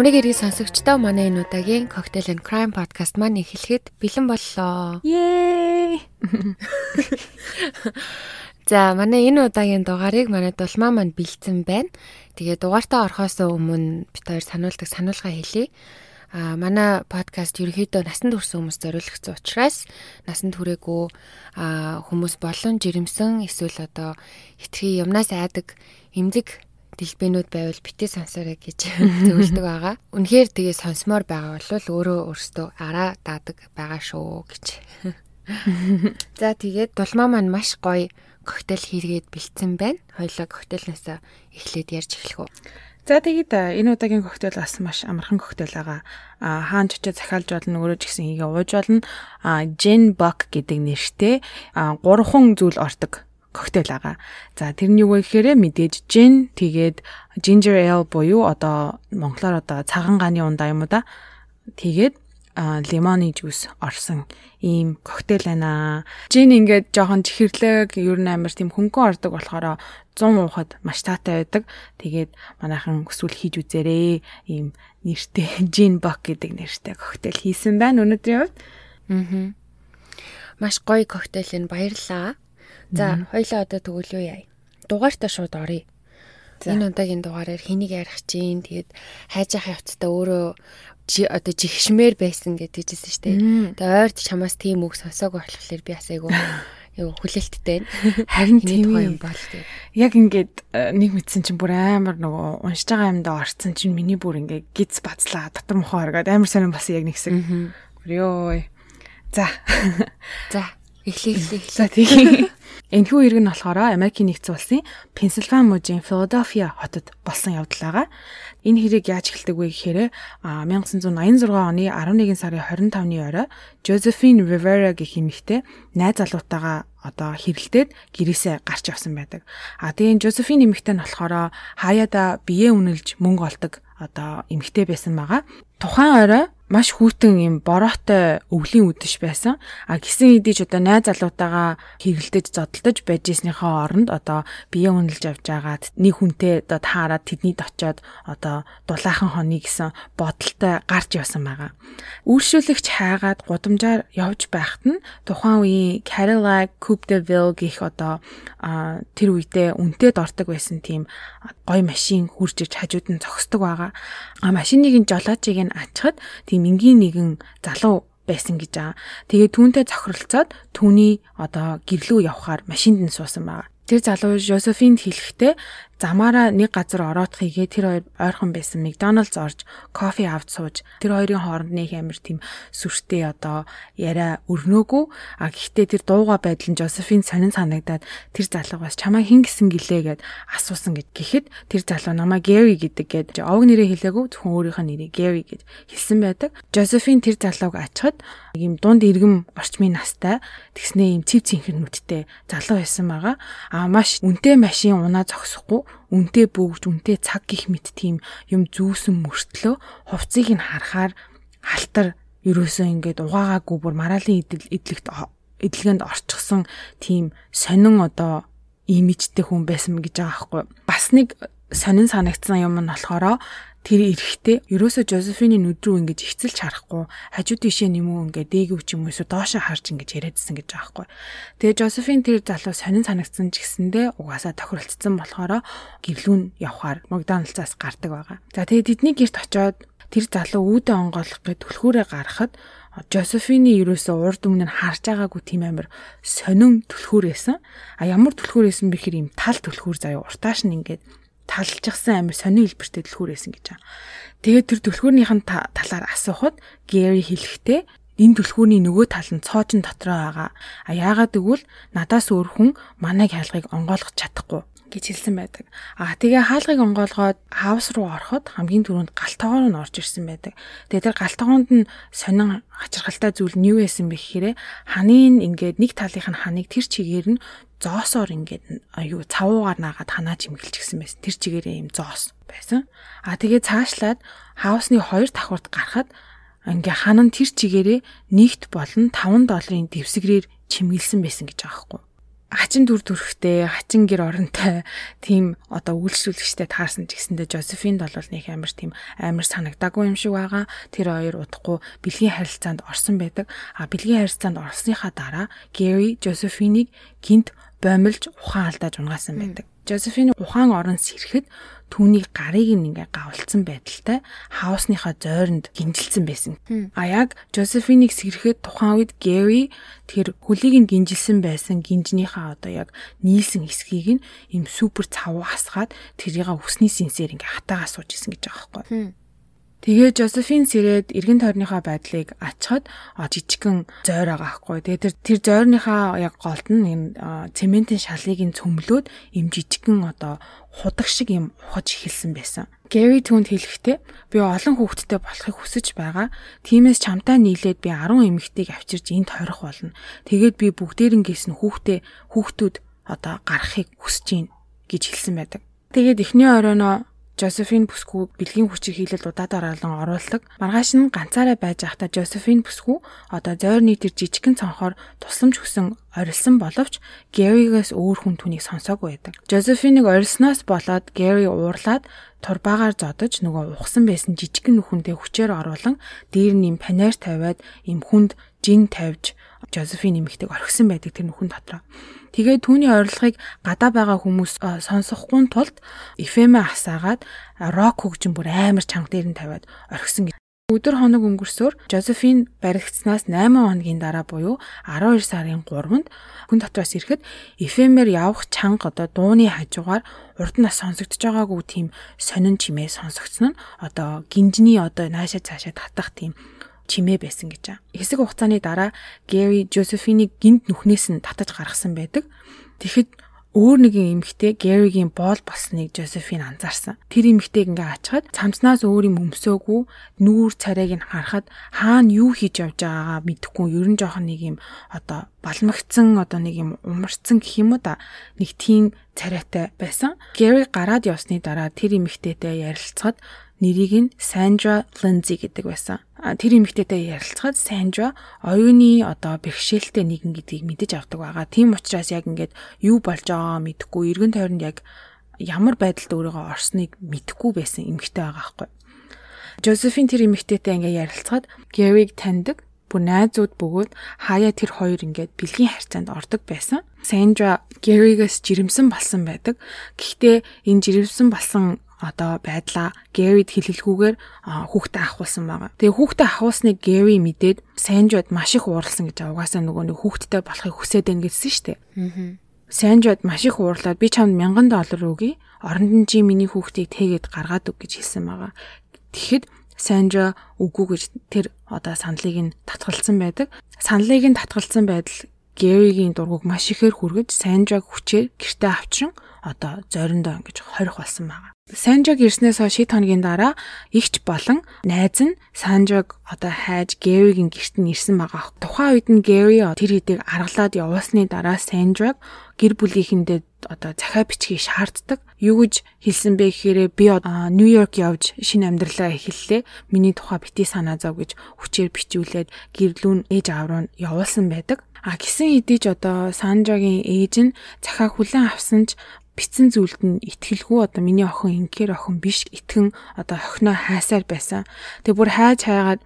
Амрыг иргэн сонсогчдоо манай энэ удаагийн Cocktail and Crime podcast маань эхлэхэд бэлэн боллоо. Yay! За манай энэ удаагийн дугаарыг манай дулмаа маань бэлдсэн байна. Тэгээ дугаартаа орохоос өмнө бид хоёр сануулдаг сануулга хэлье. А манай подкаст ерөнхийдөө насанд хүрсэн хүмүүст зориулагдсан учраас насанд хүрээгүй хүмүүс болон жирэмсэн эсвэл одоо хитрхи юмнаас айдаг эмзэг дэлбэнүүд байвал битээ сонсоорой гэж зөвлөдөг байгаа. Үнэхээр тэгээ сонсомоор байгаа бол өөрөө өөртөө араа даадаг байгаа шүү гэж. За тэгээд дулмаа маань маш гоё коктейл хийгээд бэлдсэн байна. Хоёлоо коктейлнээс эхлээд ярьж эхлэх үү. За тэгээд энэ удаагийн коктейл бас маш амархан коктейл байгаа. А хаан чочоо захиалж болно, өөрөө ч гэсэн хийгээ ууж болно. А Gin Buck гэдэг нэртэй гурван зүйл ордог коктейл байгаа. За тэрний юу вэ гэхээр мэдээж gin тэгээд ginger ale буюу одоо монголоор одоо цагаан ганы ундаа юм уу да. Тэгээд лимоны жуус орсон ийм коктейл байна. Жин ингээд жоохон чихэрлэг, ер нь амар тийм хөнгөн ордог болохоор 100 уухад маш таатай байдаг. Тэгээд манайхан өсвөл хийж үзээрэй. Ийм нэртэй Жин Бак гэдэг нэртэй коктейл хийсэн байна өнөөдрийн хувьд. Аа. Маш гоё коктейл энэ баярлаа. За, хоёлаа одоо тэгвэл юу яа? Дугаартаа шууд оръё. Энэ удаагийн дугаараар хэнийг ярих чинь тэгээд хайж явах явцдаа өөрөө одоо жигшмээр байсан гэдэг жисэн штэ. Тэгээ ойрд чамаас тийм үг сонсоогүй болохоор би асайгүй юу хүлээлттэй харин тийм юм бол тэгээ. Яг ингээд э, нэг мэдсэн чинь бүр амар нөгөө уншиж байгаа юмдаа орцсон чинь миний бүр ингээд гиз бацлаа дотор мохоо оргаад амар сонирн бас яг нэгсэг. Ёо. За. За. Эхлэе эхлэе. За тийм. Энэхүү иргэн нь болохоор Америкийн нэгдсэн улсын Пенсильвани мужийн Филадельфия хотод болсон явдал байгаа. Энэ хэрэг яаж эхэлдэг вэ гэхээр 1986 оны 11 сарын 25-ны орой Josephine Rivera гэх эмэгтэй найз залуутаагаа одоо хэрэлдээд гэрээсээ гарч явсан байдаг. А тэгээд Josephine эмэгтэй нь болохоор хаяада биеэ үнэлж мөнгө олдог одоо эмэгтэй байсан байгаа. Тухайн орой маш хүүтэн юм бороотой өвлийн үдэш байсан. А гисэн ч одоо найз залуутаагаа хэрэлдэж зодтолдож байж ирснийхаа оронд одоо бие үнэлж явж байгаад нэг хүнтэй одоо таарад тэднийд очиод одоо дулаахан хоны гэсэн бодолтой гарч явсан байгаа. Үйлшүүлэгч хайгаад гудамжаар явж байхад нь тухайн үеийн Cadillac Coupe de Ville гэх одоо тэр үедээ үнэтэй дордог байсан тийм гой машин хурж иж хажууд нь зогсдог байгаа. А машиныг нь жолоочийг нь ачхад тийм тийм энгийн нэгэн залуу байсан гэж байгаа. Тэгээ түүнтэй зохиролцоод түүний одоо гэрлүү явхаар машинд нь суусан байгаа. Тэр залуу Жозефинд хэлэхдээ замаараа нэг газар ороод хийгээ тэр хоёр ойрхон байсан Макдоналдс орж кофе авч сууж тэр хоёрын хооронд нэг амир тийм сүртэй одоо яриа өрнөөгүй а гэхдээ тэр дууга байдал нь Жозефин сонин санагдаад тэр залуу бас чамаа хин гисэн гэлээ гэд асуусан гэд гэхэд тэр залуу намаа Гэри гэдэг гэд овг нэрээ хэлээгүй зөвхөн өөрийнх нь нэрийг Гэри гэд хэлсэн байдаг. Жозефин тэр залууг ачхад ийм дунд иргэм орчмын настай тэгснээ ийм цэв цэнхэр нүдтэй залуу байсан байгаа. А маш үнэтэй машин унаа зогсохгүй үнтэй бөгж үнтэй цаг гих мэт тийм юм зүүсэн мөртлөө хувцсыг нь харахаар халтар ерөөсөө ингээд угаагаагүй бүр мараалын идэлгт эдлэгэнд орчихсон тийм сонин одоо имижтэй хүн байсан гэж байгаа байхгүй. Бас нэг сонин санагдсан юм нь болохоро тэр эрэхтэй ерөөсө Жозефины нүд рүү ингэж ихцэлж харахгүй хажуу тишээ нэмүү ингээ дээгүүр ч юм уу эсвэл доошо харж ингэж яриадсэн гэж байгаа хгүй. Тэгээ Жозефин тэр залуу сонин санагдсан ч гэсэндээ угаасаа тохиролцсон болохоор гэрлүүн явхаар Макдоналдсаас гардаг байгаа. За тэгээ тэдний герт очоод тэр залуу үүдэ онгоолох гэж түлхүүрээ гаргахад Жозефины ерөөсөө урд өмнө нь харж байгаагүй тийм амир сонин түлхүүр байсан. А ямар түлхүүр байсан бэхэр юм тал түлхүүр заяа уртааш нь ингээд талжчихсан амир сони хэлбэртэй түлхүүр байсан гэж байгаа. Тэгээд тэр түлхүүрнийх нь талаар асуухад Гэри хэлэхдээ энэ түлхүүрний нөгөө тал нь цоожин дотроо байгаа. А яагаад гэвэл надаас өөр хүн манайг хаалгыг онгойлгох чадахгүй гэж хэлсэн байдаг. А тэгээ хаалгыг онгоолгоод хаус руу ороход хамгийн түрүүнд галтгоор нь орж ирсэн байдаг. Тэгээ тэр галтгоонд нь сонин хачирхалтай зүйл нь юу байсан бэ гэхээр ханийн ингээд нэг талынх нь ханыг тэр чигээр нь зоосоор ингээд аюу цавуугаар наагаад ханаа чимгэлж гисэн байсан. Тэр чигээрээ юм зоос байсан. А тэгээ цаашлаад хаусны хоёр давхурд гарахад ингээ ханан тэр чигээрээ нэгт болон 5 долларын дэвсгэрээр чимгэлсэн байсан гэж байгаа хгүй. Хачин дүр төрхтэй, хачин гэр оронтой тийм одоо үйлчлүүлэгчтэй таарсан ч гэсэндээ Жозефинд бол нэг амар тийм амар санагдаагүй юм шиг байгаа. Тэр хоёр удахгүй бэлгийн харилцаанд орсон байдаг. А бэлгийн харилцаанд орсныхаа дараа Гэри Жозефинийг гинт боомлж ухаан алдааж унгаасан байдаг. Жозефины ухаан орон сэрхэд түүний гарыг ингээ гавлцсан байдалтай хаусныхаа зойронд гинжилсэн байсан. А яг Жозефинийг сэрэхэд тухайн үед Гэри тэр хөлийг нь гинжилсэн байсан гинжнийхаа одоо яг нийлсэн хэсгийг нь им супер цав хасгаад тэрийг үсний синсээр ингээ хатаагаа сууж исэн гэж байгаа байхгүй. Тэгээ Жозефин сэрээд эргэн тойрныхаа байдлыг ачхад жижигхэн зойр байгаа хгүй. Тэгээ тэр тэр зойрныхаа яг голд нь энэ цементийн шалыг нь цөмлөөд им жижигхэн одоо худаг шиг юм ухаж эхэлсэн байсан. Гэри түнд хэлэхдээ би олон хүүхэдтэй болохыг хүсэж байгаа. Тиймээс чамтай нийлээд би 10 эмэгтэйг авчирж энд тойрох болно. Тэгээд би бүгдээрнгээс нь хүүхдээ хүүхдүүд одоо гарахыг хүсэж байна гэж хэлсэн байдаг. Тэгээд эхний оройноо Жозефин бүсгүй бэлгийн хүчийг хийлэл удаагаар олон оруулдаг. Маргааш нь ганцаараа байж байхдаа Жозефин бүсгүй одоо зойрны тэр жижигхэн цонхоор тусламж хүсэн орилсон боловч Гэригээс өөр хүн түүнийг сонсоогүй байдаг. Жозефиныг орилсноос болоод Гэри уурлаад турбаагаар зодож нөгөө ухсан байсан жижигхэн нүхэндээ хүчээр оруулан дээр нь юм панер тавиад им хүнд жин тавьж Жозефин нэмэгтэйг орхисон байдаг тэр нүхэн дотроо. Тэгээд түүний орилгыг гадаа байгаа хүмүүс сонсохгүй тулд FM асаагаад рок хөгжим бүр амар чанга дээр нь тавиад орхисон Өдөр хоног өнгөрсөөр Жозефин баригдсанаас 8 хоногийн дараа буюу 12 сарын 3-нд хүн дотроос ирэхэд эфемер явах чанга одоо дууны хажуугаар урд нас сонсогдож байгаагүй тийм сонин чимээ сонсогдсон нь одоо гинжний одоо наашаа цаашаа татах тийм чимээ байсан гэж байгаа. Хэсэг хугацааны дараа Гэри Жозефинийг гинт нүхнээс нь татаж гаргасан байдаг. Тэгэхэд өөр нэгэн эмэгтэй Гэригийн боол болсныг Жозефин анзаарсан. Тэр эмэгтэйг ингээ ачаад цамцнаас өөр юм өмсөөгүй нүүр царайг нь харахад хаана юу хийж явж байгаагаа мэдэхгүй ерөн жоохон нэг юм одоо балмагцсан одоо нэг юм умарцсан гэх юм уу да нэг тийм царайтай байсан. Гэри гараад явсны дараа тэр эмэгтэйтэй ярилцахад нэрийг нь Sandra Lindsay гэдэг байсан. Тэр эмэгтэйтэй ярилцахад Sandra оюуны одоо бэрхшээлтэй нэгэн гэдгийг мэдэж авдаг байгаа. Тийм учраас яг ингээд юу болж байгаа мэдэхгүй эргэн тойронд яг ямар байдалд өөрийгөө орсныг мэдэхгүй байсан эмэгтэй байгаа байхгүй. Josephine тэр эмэгтэйтэй ингээд ярилцахад Gary-г таньдаг бүр найзууд бөгөөд хаяа тэр хоёр ингээд бэлгийн харьцаанд ордог байсан. Sandra Gary-гээс жирэмсэн болсон байдаг. Гэхдээ энэ жирэмсэн болсон одоо байдлаа Гэрид хэлэлгүйгээр хүүхдээ ахуулсан байгаа. Тэгээ хүүхдээ ахуулсныг Гэри мэдээд Санжод маш их ууралсан гэж угаасаа нөгөө нэг хүүхдтэй болохыг хүсээд байна гэсэн шүү дээ. Аа. Санжод маш их уурлаад би чамд 1000 доллар өгье. Оронд нь чи миний хүүхдийг тэгээд гаргаад өг гэж хэлсэн байгаа. Тэгэхэд Санжа үгүй гэж тэр одоо саналыг нь татгалцсан байдаг. Саналыг нь татгалцсан байдал Гэригийн дургуг маш ихээр хүргэж Санжаг хүчээр гэртээ авчран одоо зориндоо ингэж хорих болсон байгаа. Санжаг ирснээс хойш хэд хоногийн дараа игч болон найз нь Санжаг одоо хайж Гэригийн гэрт нь ирсэн байгаа. Тухайн үед нь Гэри тэр хэдийг аргалаад явуулсны дараа Санжаг гэр бүлийнхэндээ одоо захаа бичгийг шаарддаг. Юу гэж хэлсэн бэ гэхээр би Нью-Йорк явж шинэ амьдралаа эхэллээ. Миний тухай бити санаа зов гэж хүчээр бичүүлээд гэрлүүн ээж аав руу явуулсан байдаг. А гисэн хэдий ч одоо Санжагийн ээж нь захаа хүлэн авсан ч битсэн зүйлд нь итгэлгүй одоо миний охин ингээр охин биш итгэн одоо охиноо хайсаар байсан. Тэг бүр хайж хайгаад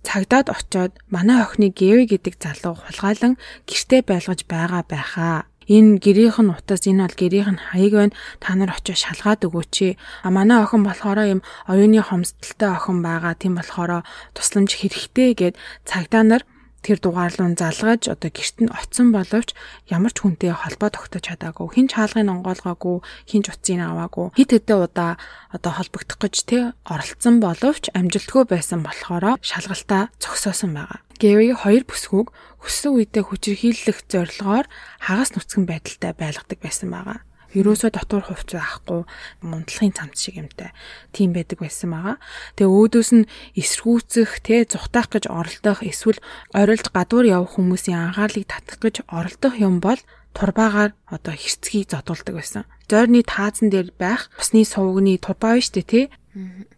цагдаад очоод манай охины Гэри гэдэг залуу хулгайлан гэртээ байлгаж байгаа байхаа. Энэ гэрийнх нь утас энэ бол гэрийнх нь хаяг байна. Та нар очиж шалгаад өгөөч. А манай охин болохоор юм оюуны хомсдолтой охин байгаа. Тийм болохоор тусламж хэрэгтэй гэд цагдаа нар тэр дугаарлуун залгаж одоо гэрт нь очисон боловч ямар ч хүнтэй холбоо тогтоож чадаагүй. Хин ч хаалгыг онгоолгоогүй хин ч утсыг аваагүй. Хит хэдэ удаа одоо холбогдох гэж те оролцсон боловч амжилтгүй байсан болохоор шалгалтаа зогсоосон байгаа. Гэри хоёр бүсгүйг өссөн үедээ хүчирхийлэх зорилгоор хагас нүцгэн байдалтай байлгадаг байсан байгаа ерөөсөө дотор хувц байхгүй мундлахын цамц шиг юмтай тийм байдаг байсан байгаа. Тэгээ өөдөөс нь эсргүүцэх те зүхтаах гэж оролдох эсвэл орилж гадуур явах хүмүүсийн анхаарлыг татах гэж оролдох юм бол турбаагаар одоо хэрцгий зодуулдаг байсан. Зойрны таазан дээр байх усны сувгны турбаа биш үү те?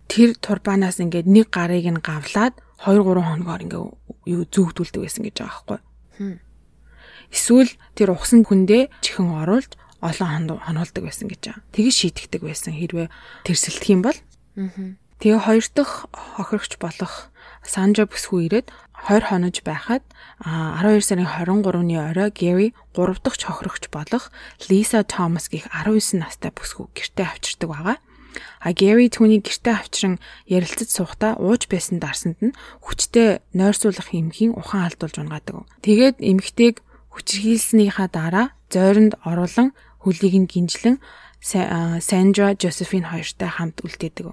Тэр турбаанаас ингээд нэг гарыг нь гавлаад 2 3 хоногоор ингээ юу зүгдүүлдэг байсан гэж байгаа байхгүй. Эсвэл тэр ухсан хүндээ чихэн оруулж олон хонуулдаг байсан гэж байгаа. Тэгж шийтгэдэг байсан хэрвээ тэрсэлдэх юм бол. Тэгээ хоёр дахь хохирогч болох Санжа бүсгүй ирээд 20 хонож байхад 12 сарын 23-ны орой Гэри 3 дахь хохирогч болох Лиса Томас гих 19 настай бүсгүй гэртээ авчирдаг байгаа. А Гэри түүний гэртээ авчран ярилцаж суухдаа ууж байсан дарсанд нь хүчтэй нойрсуулах эмхийн ухаан алдуулж унгаадаг. Тэгээд эмхтэйг хүчрхийлснийхаа дараа зойронд оруулан хөлийг нь гинжлэн Сандра Жозефин хоёртой хамт үлдээдэг.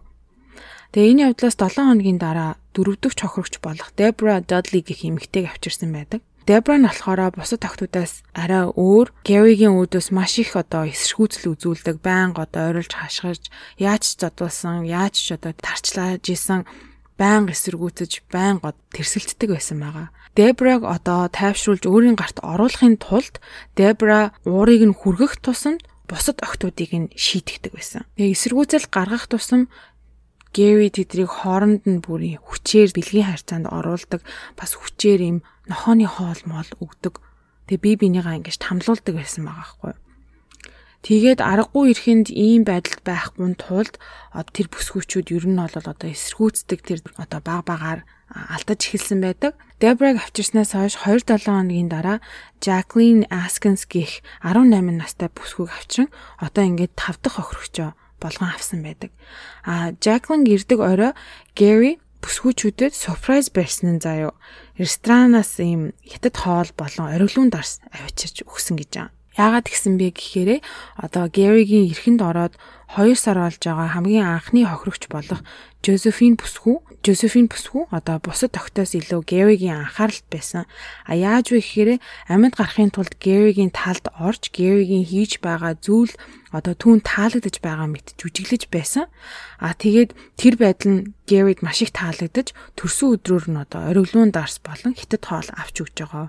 Тэгээ энэ явдлаас 7 хоногийн дараа дөрөвдөг чохрогч болох Debra Dudley гэх эмэгтэйг авчирсан байдаг. Debra нь болохоор бусад охтуудаас арай өөр Gary-гийн үүдээс маш их одоо эсэргүүцэл үзүүлдэг, байнга одоо ойрлж хашгирч, яаж ч зодуулсан, яаж ч одоо тарчлааж исэн байнга эсэргүүцэж, байнга тэрсэлддэг байсан байгаа. Дебраг одоо тайвшруулж өөрийн гарт оруулахын тулд Дебра уурыг нь хүргэх тусамд бусад охтуудыг нь шийтгдэг байсан. Тэгээ эсэргүүцэл гаргах тусам Гэри тэдрийг хооронд нь бүрийн хүчээр бэлгийн харьцаанд оруулдаг бас хүчээр им нохооны хоол моол өгдөг. Тэгээ би бинийгаа ингэж тамлуулдаг байсан байгаа байхгүй. Тэгээд аргагүй ирэхэнд ийм байдалд байхгүй тулд тэр бүсгүүчүүд ер нь бол одоо эсэргүүцдэг тэр одоо баг багаар алдаж эхэлсэн байдаг. Дебраг авчирснаас хойш 2-7 хоногийн дараа Jacqueline Askins гих 18 настай бүсгүйг авчран одоо ингээд 5 дахь охирогчоо болгон авсан байдаг. А Jacqueline ирдэг орой Gary бүсгүүчүүдэд surprise барьсан нь заяо. Ресторанаас ийм хятад хоол болон ориглуун дарс авчирч өгсөн гэж байгаа. Яагаад гисэн бэ гэхээр одоо Гэригийн эрхэнд ороод 2 сар болж байгаа хамгийн анхны хохирогч болох Жозефин бүсгүй, Жозефин бүсгүй одоо бусад тогтоос илүү Гэригийн анхааралд байсан. А яаж вэ гэхээр амьд гарахын тулд Гэригийн талд орж Гэригийн хийж байгаа зүйл одоо түүн таалагдж байгаа мэт жүжиглэж байсан. А тэгээд тэр байдал нь Гэриг маш их таалагдж төрсөн өдрөөр нь одоо ориглуун дарс болон хятад хоол авч өгч байгаа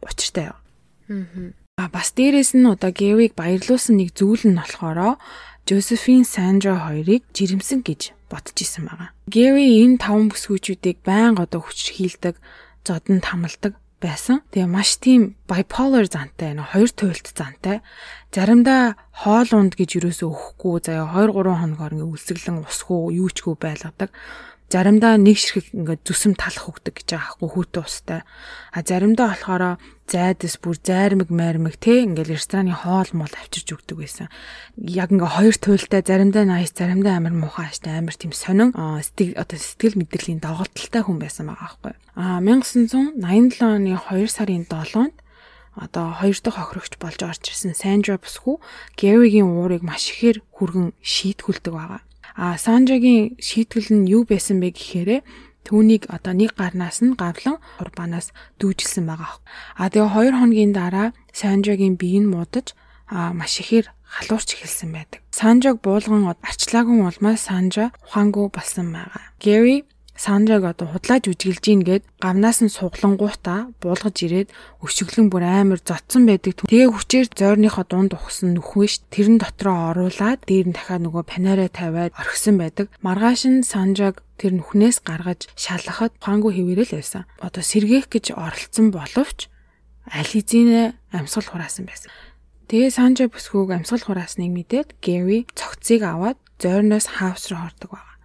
учиртай. Аа А бас дээрэс нь одоо Гэвиг баярлуулсан нэг зүйл нь болохоор Жозефин Сандра хоёрыг жирэмсэн гэж бодож исэн байгаа. Гэри энэ таван бүсгүүчүүдийг байнга одоо хүч хийлдэг, зодон тамалдаг байсан. Тэгээ маш тийм bipolar зантай, хоёр туйлт зантай. Заримдаа хоол унд гэж юусоо өгөхгүй заяа 2 3 хоногор ингээ үлсгэлэн усгүй юу чгүй байлгадаг заримдаа нэг ширхэг ингээд зүсэм талах өгдөг гэж байгаа хгүй хүүтэ устай. А заримдаа болохоор зайдас бүр зайрмаг майрмаг те ингээд рестораны хоол мол авчирч өгдөг байсан. Яг ингээ хоёр туйлтай заримдаа nice заримдаа амар муухай штэ амар тийм сонин сэтгэл одоо сэтгэл мэдрэлийн доголдолтой хүн байсан байгаа хгүй. А 1987 оны 2 сарын 7-нд одоо хоёр дахь хохирогч болж орж ирсэн Сандра бүсгүй Гэригийн уурыг маш ихээр хүргэн шийтгүүлдэг байгаа. А Санжагийн шийтгэл нь юу байсан бэ гэхээр түүнийг одоо нэг гарнаас нь гавлан урбанаас дүүжилсэн байгаа. А тэгээ хоёр хоногийн дараа Санжагийн бие нь муудаж а маш ихээр халуурч эхэлсэн байдаг. Санжаг буулган арчлаагүй улмаас Санжа ухаангүй болсон байгаа. Гэри Сандраг одоо худлааж үжиглж ийн гэд гавнаас нь суглангуутаа буулгаж ирээд өшөглөн бүр амар зодсон байдаг. Тэгээ хүчээр зойрныхоо дунд ухсан нүхвэш тэрэн дотроо оруулаад дээр нь дахиад нөгөө панараа тавиад орхисон байдаг. Маргааш нь Сандраг тэр нүхнээс гаргаж шалгахад ухаангүй хэвээрэл байсан. Одоо сэргээх гэж оролцсон боловч хэзээ амьсгал хураасан байсан. Тэгээ Санжа бүсгүйг амьсгал хураасныг мэдээд Гэри цогцыг аваад зойрноос хаус руу хордог баг.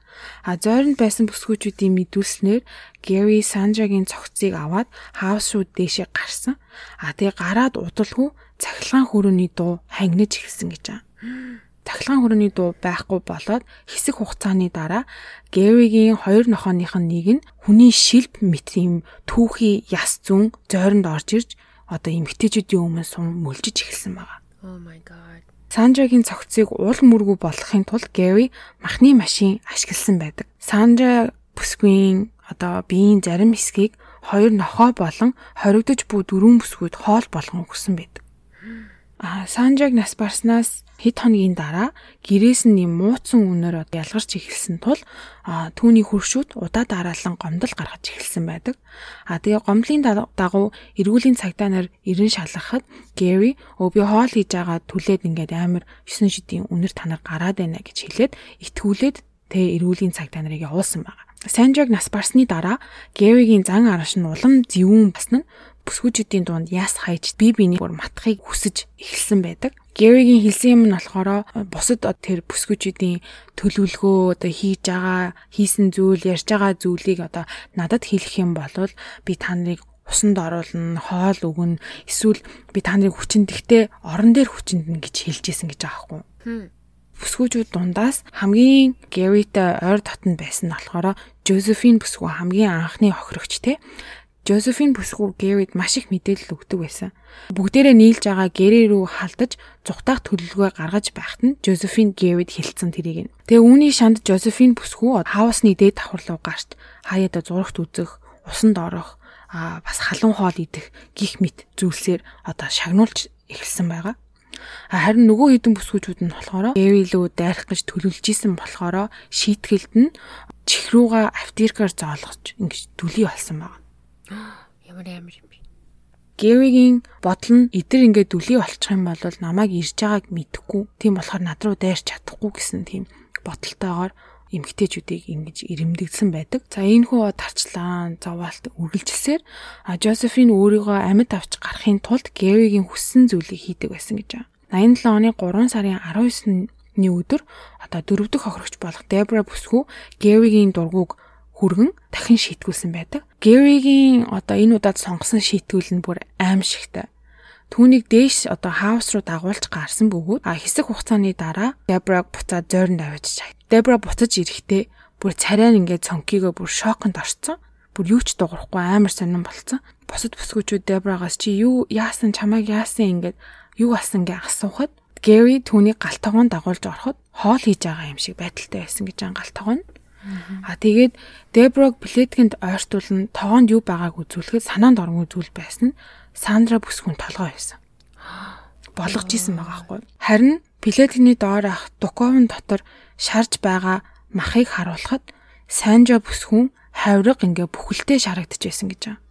А зойронд байсан бүсгүүчүүдийн мэдүүлснээр Гэри Санжагийн цогцыг аваад хаус руу дээшээ гарсан. А тэгээ гараад удалгүй цахилгаан хүрээний дуу хангиж эхэлсэн гэж байгаа. Цахилгаан хүрээний дуу байхгүй болоод хэсэг хугацааны дараа Гэригийн хоёр нохооных нь нэг нь хүний шилб мэт юм түүхий яс зүүн зойронд орж ирж одоо эмгтээчүүдийн өмнө сум мөлжиж эхэлсэн байгаа. Oh my god. Санжагийн цогцыг уул мөргүү болгохын тулд Гэри махны машин ашигласан байдаг. Санжа бүсгүйн одоо биеийн зарим хэсгийг хоёр нохой болон хоригдож буй дөрвөн бүсгүйд хоол болгон өгсөн байдаг. Санжаг нас барснаас хэд хоногийн дараа гэрээс нь юм мууцсан үнээр ялгарч эхэлсэн тул түүний хөршүүд удаа дараалан гомдол гаргаж эхэлсэн байдаг. А тэгээ гомдлын дагуу эргүүлийн цагдаа нар ирэн шалгахад Гэри өө би хоол хийж байгаа түлээд ингээд амар 9 шидийн үнэр танаар гараад байна гэж хэлээд итгүүлээд тэгээ эргүүлийн цагдаа нарыг явуулсан байна. Санжаг нас барсны дараа Гэвигийн зан араш нь улам зэвүүн басна нь бүсгүүчүүдийн дунд яс хайж бие биений бүр матхыг хүсэж эхэлсэн байдаг. Гэвигийн хэлсэн юм нь болохоор бусад тэр бүсгүүчүүдийн төлөвлөгөө одоо хийж байгаа хийсэн зүйл ярьж байгаа зүйлийг одоо надад хэлэх юм бол би та нарыг усанд оруулна, хоол өгнө, эсвэл би та нарыг хүчинд ихтэй орон дээр хүчинд гэж хэлжсэн гэж байгаа байхгүй бүсгүүчүүд дундаас хамгийн Гэритэй ойр дотн байсан нь болохоор Жозефин бүсгүй хамгийн анхны охирогч те. Жозефин бүсгүй Гэрид маш их мэдээлэл өгдөг байсан. Бүгдээрээ нийлж байгаа Гэри рүү халдаж зүгтаах төлөвлөгөө гаргаж байхад нь Жозефин Гэрид хэлсэн тэрийг. Тэгээ үүний шанд Жозефин бүсгүй хаусны дээд давхар руу гарч хаяада зурагт үзэх, усанд орох, а бас халуун хоол идэх гих мэт зүйлсээр одоо шагнуулж эхэлсэн байгаа. Харин нөгөө хэдэн бүсгүүчүүд нь болохоор эвэлөө дайрах гэж төлөвлөж исэн болохоор шийтгэлд нь чихрүүга автиркаар зоолгож ингэж дүлий болсон байна. Ямар амар юм бэ? Гэвигийн бодол нь эдэр ингээд дүлий болчих юм бол намайг ирж байгааг мэдэхгүй. Тийм болохоор над руу дайрч чадахгүй гэсэн тийм бодолтойгоор эмгтээчүүдийг ингэж ирэмдэгдсэн байдаг. За энэ хүү тарчлаан зовоолт үргэлжилсээр Жозефин өөрийгөө амьд авч гарахын тулд Гэвигийн хүссэн зүйлийг хийдэг байсан гэж байна. 87 оны 3 сарын 19-ны өдөр одоо дөрөв дэх хохирогч болох Дебра бүсгүй Гэвигийн дургуг хүргэн дахин шийтгүүлсэн байдаг. Гэвигийн одоо энэ удаад сонгосон шийтгүүл нь бүр аимшигтай. Түүнийг дээш одоо хаус руу дагуулж гарсан бөгөөд хэсэг хугацааны дараа Дебраг буцаад зойронд авчиж. Дебра буцаж ирэхдээ бүр царай ингээд цонкиго бүр шоконд орцсон. Бүр юу ч дуурахгүй амар сонирн болцсон. Босод бүсгүүчүүд Дебрагаас чи юу яасан чамайг яасан ингээд юу болсон гэ асуухад Гэри түүнийг галтгоон дагуулж ороход хоол хийж байгаа юм шиг байдалтай байсан гэж ан галтгоон. А тэгээд Деброг Плеткинд ойртуулн тоогонд юу байгааг үзүүлэхэд санаанд орон үзүүл байсан нь Сандра бүсгүн толгой байсан. Болгож исэн байгаа хгүй. Харин Плеткины доор ах Дуковын дотор шарж байгаа махыг харуулхад Санжа бүсгүн хавраг ингээ бүхэлдээ шарагдаж байсан гэж байна.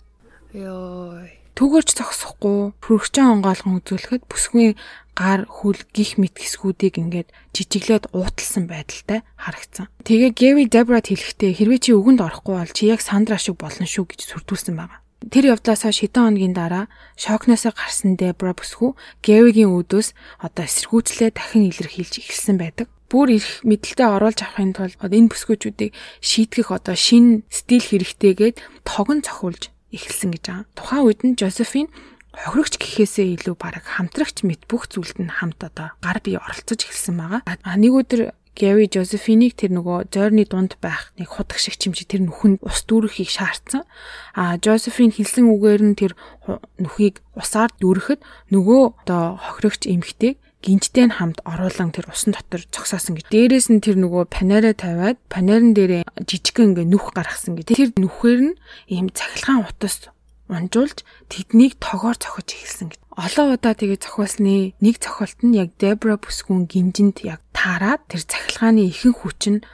Йоо Түгэрч зогсохгүй хөргөчөн онгойлгон үзүүлэхэд бүсгүй гар хүл гих мэт хэсгүүдийг ингээд жижиглээд ууталсан байдалтай харагдсан. Тэгээ Гэви Дебрат хэлэхдээ хэрвээ чи өгөнд орохгүй бол чи яг Сандра шиг болно шүү гэж сүрдүүлсэн байна. Тэр явдлаас хойш хэдэн хоногийн дараа шокносоо гарсан Дебра бүсгүй Гэвигийн үүдөөс одоо эсэргүүцлээ дахин илэрхийлж эхэлсэн байдаг бүр их мэдлэлтэд оруулж авахын тулд энэ бүсгүүчүүдийг шийтгэх одоо шин стил хэрэгтэйгээд тогон цохиулж эхэлсэн гэж байгаа. Тухайн үед нь Жозефин хохирогч гэхээсээ илүү баг хамтрагч мэт бүх зүйлд нь хамт одоо гар бие оролцож эхэлсэн байгаа. А нэг өдөр Гэри Жозефинийг тэр нөгөө зойрны дунд байх нэг худаг шиг чимжи тэр нүхэнд ус дүүрэхийг шаардсан. А Жозефин хэлсэн үгээр нь тэр нүхийг усаар дүүрэхэд нөгөө одоо хохирогч эмхтэйг гинжтэй нь хамт оруулан тэр усан дотор зогсоосон гэж. Дээрээс нь тэр нөгөө панераа тавиад панерын дээрээ жижигхэн ингээ нүх гаргасан гэж. Тэр нүхээр нь ийм цахилгаан утас унжуулж тэднийг тогоор цохиж эхэлсэн гэж. Олон удаа тэгээ цохиулсны нэг цохилт нь яг Дебра бүсгүн гинжинд яг таарад тэр цахилгааны ихэнх хүч нь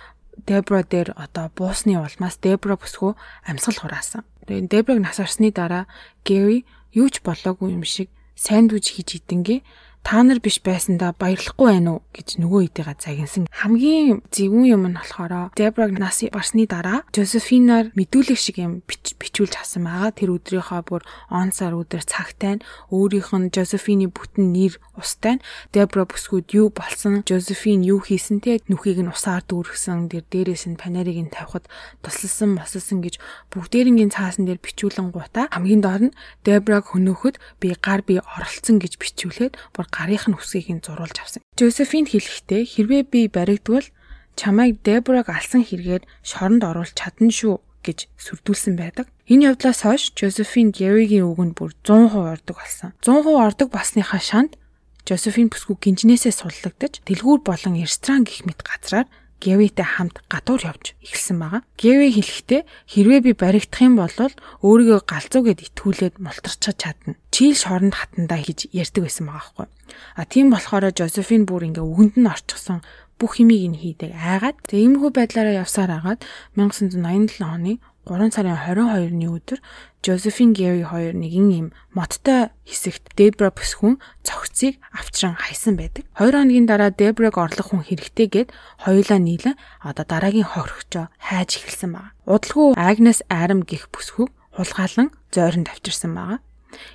Дебра дээр одоо буусны улмаас Дебра бүсгүй амьсгал хураасан. Тэгээ Дебраг нас орсны дараа Гэри юу ч болоогүй юм шиг сайн дүүж хийж идэнгээ та нар биш байсандаа баярлахгүй байна уу гэж нөгөө хэдийга загинсан. Хамгийн зөвүүн юм нь болохоор Дебраг нас барсны дараа Жозефинаар мэдүүлэг шиг юм бичүүлж хасан байгаа. Тэр өдрийнхөө бүр он сар өдөр цагтай нь өөрийнх нь Жозефины бүтэн нэр устай нь Дебра бүсгүүд юу болсон, Жозефин юу хийсэн те нүхийг нь усаар дүүргсэн, тэр дээрээс нь панерыг нь тавихад тусласан, мосолсон гэж бүгдээрингийн цаасан дээр бичүүлэн гутаа хамгийн доор нь Дебраг хөнөөхөд би гар би оролцсон гэж бичүүлээд бүр гарынх нь хүсгийг нь зурулж авсан. Жозефин хэлэхдээ хэрвээ би баригдвал чамайг Дебраг алсан хэрэгээр шоронд оруулж чадна шүү гэж сүрдүүлсэн байдаг. Энэ явдлаас хойш Жозефин Гэригийн үгэнд бүр 100% ордог болсон. 100% ордог басныхаа шанд Жозефин бүсгүй гинжнээсээ суллагдаж дэлгүүр болон ресторан гих мэт газраар Гэвитэй хамт гадуур явж эхэлсэн байгаа. Гэви хэлэхдээ хэрвээ би баригдах юм бол өөрийгөө галзуугээд итгүүлээд мултарчж чадна. Чийл шоронд хатандаа гэж ярьдаг байсан байгаа байхгүй. А тийм болохоор Жозефин бүр ингээ үгэнд нь орчихсон бүх химийг нь хийдэг айгаад. Тэгээ иймэрхүү байдлаараа явсаар агаад 1987 оны 3 сарын 22-ны өдөр Josephine Gary хоёр нэгэн юм моттой хэсэгт Debra бүсгүн цогцыг авчран хайсан байдаг. 2 хоногийн дараа Debra-г орлох хүн хэрэгтэй гэд хоёулаа нийлэн одоо дараагийн хохирогчоо хайж эхэлсэн байна. Удалгүй Agnes Aram гих бүсгүг хулгаалan зойронд авчирсан байгаа.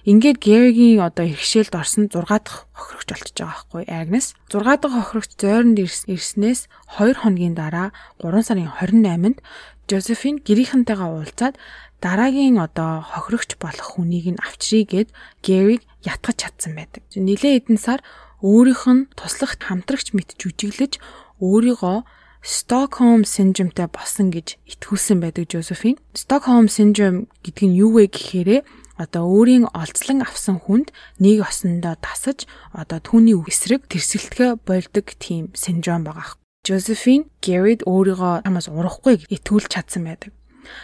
Ингээд Гэригийн одоо иргэшээлд орсон 6 дахь хохирогч болчихж байгаа байхгүй Агнес. 6 дахь хохирогч зойронд ирснээс 2 хоногийн дараа 3 сарын 28-нд Жозефин гэрийнхэнтэйгээ уулзаад дараагийн одоо хохирогч болох хүнийг нь авчрий гэд Гэриг ятгах чадсан байдаг. Нилээ эдэн сар өөрийнх нь туслах хамтрагч мэт жүжиглэж өөрийгөө Stockholm syndrome-тай болсон гэж итгүүлсэн байдаг Жозефин. Stockholm syndrome гэдэг нь юу вэ гэхээр одоо өөрийн олзлон авсан хүнд нэг осондоо тасаж одоо түүний эсрэг тэрсэлтгэ болдог тийм синдром байгаа. Josephine Garrett өөрийгөө хамаас урахгүй итгүүлж чадсан байдаг.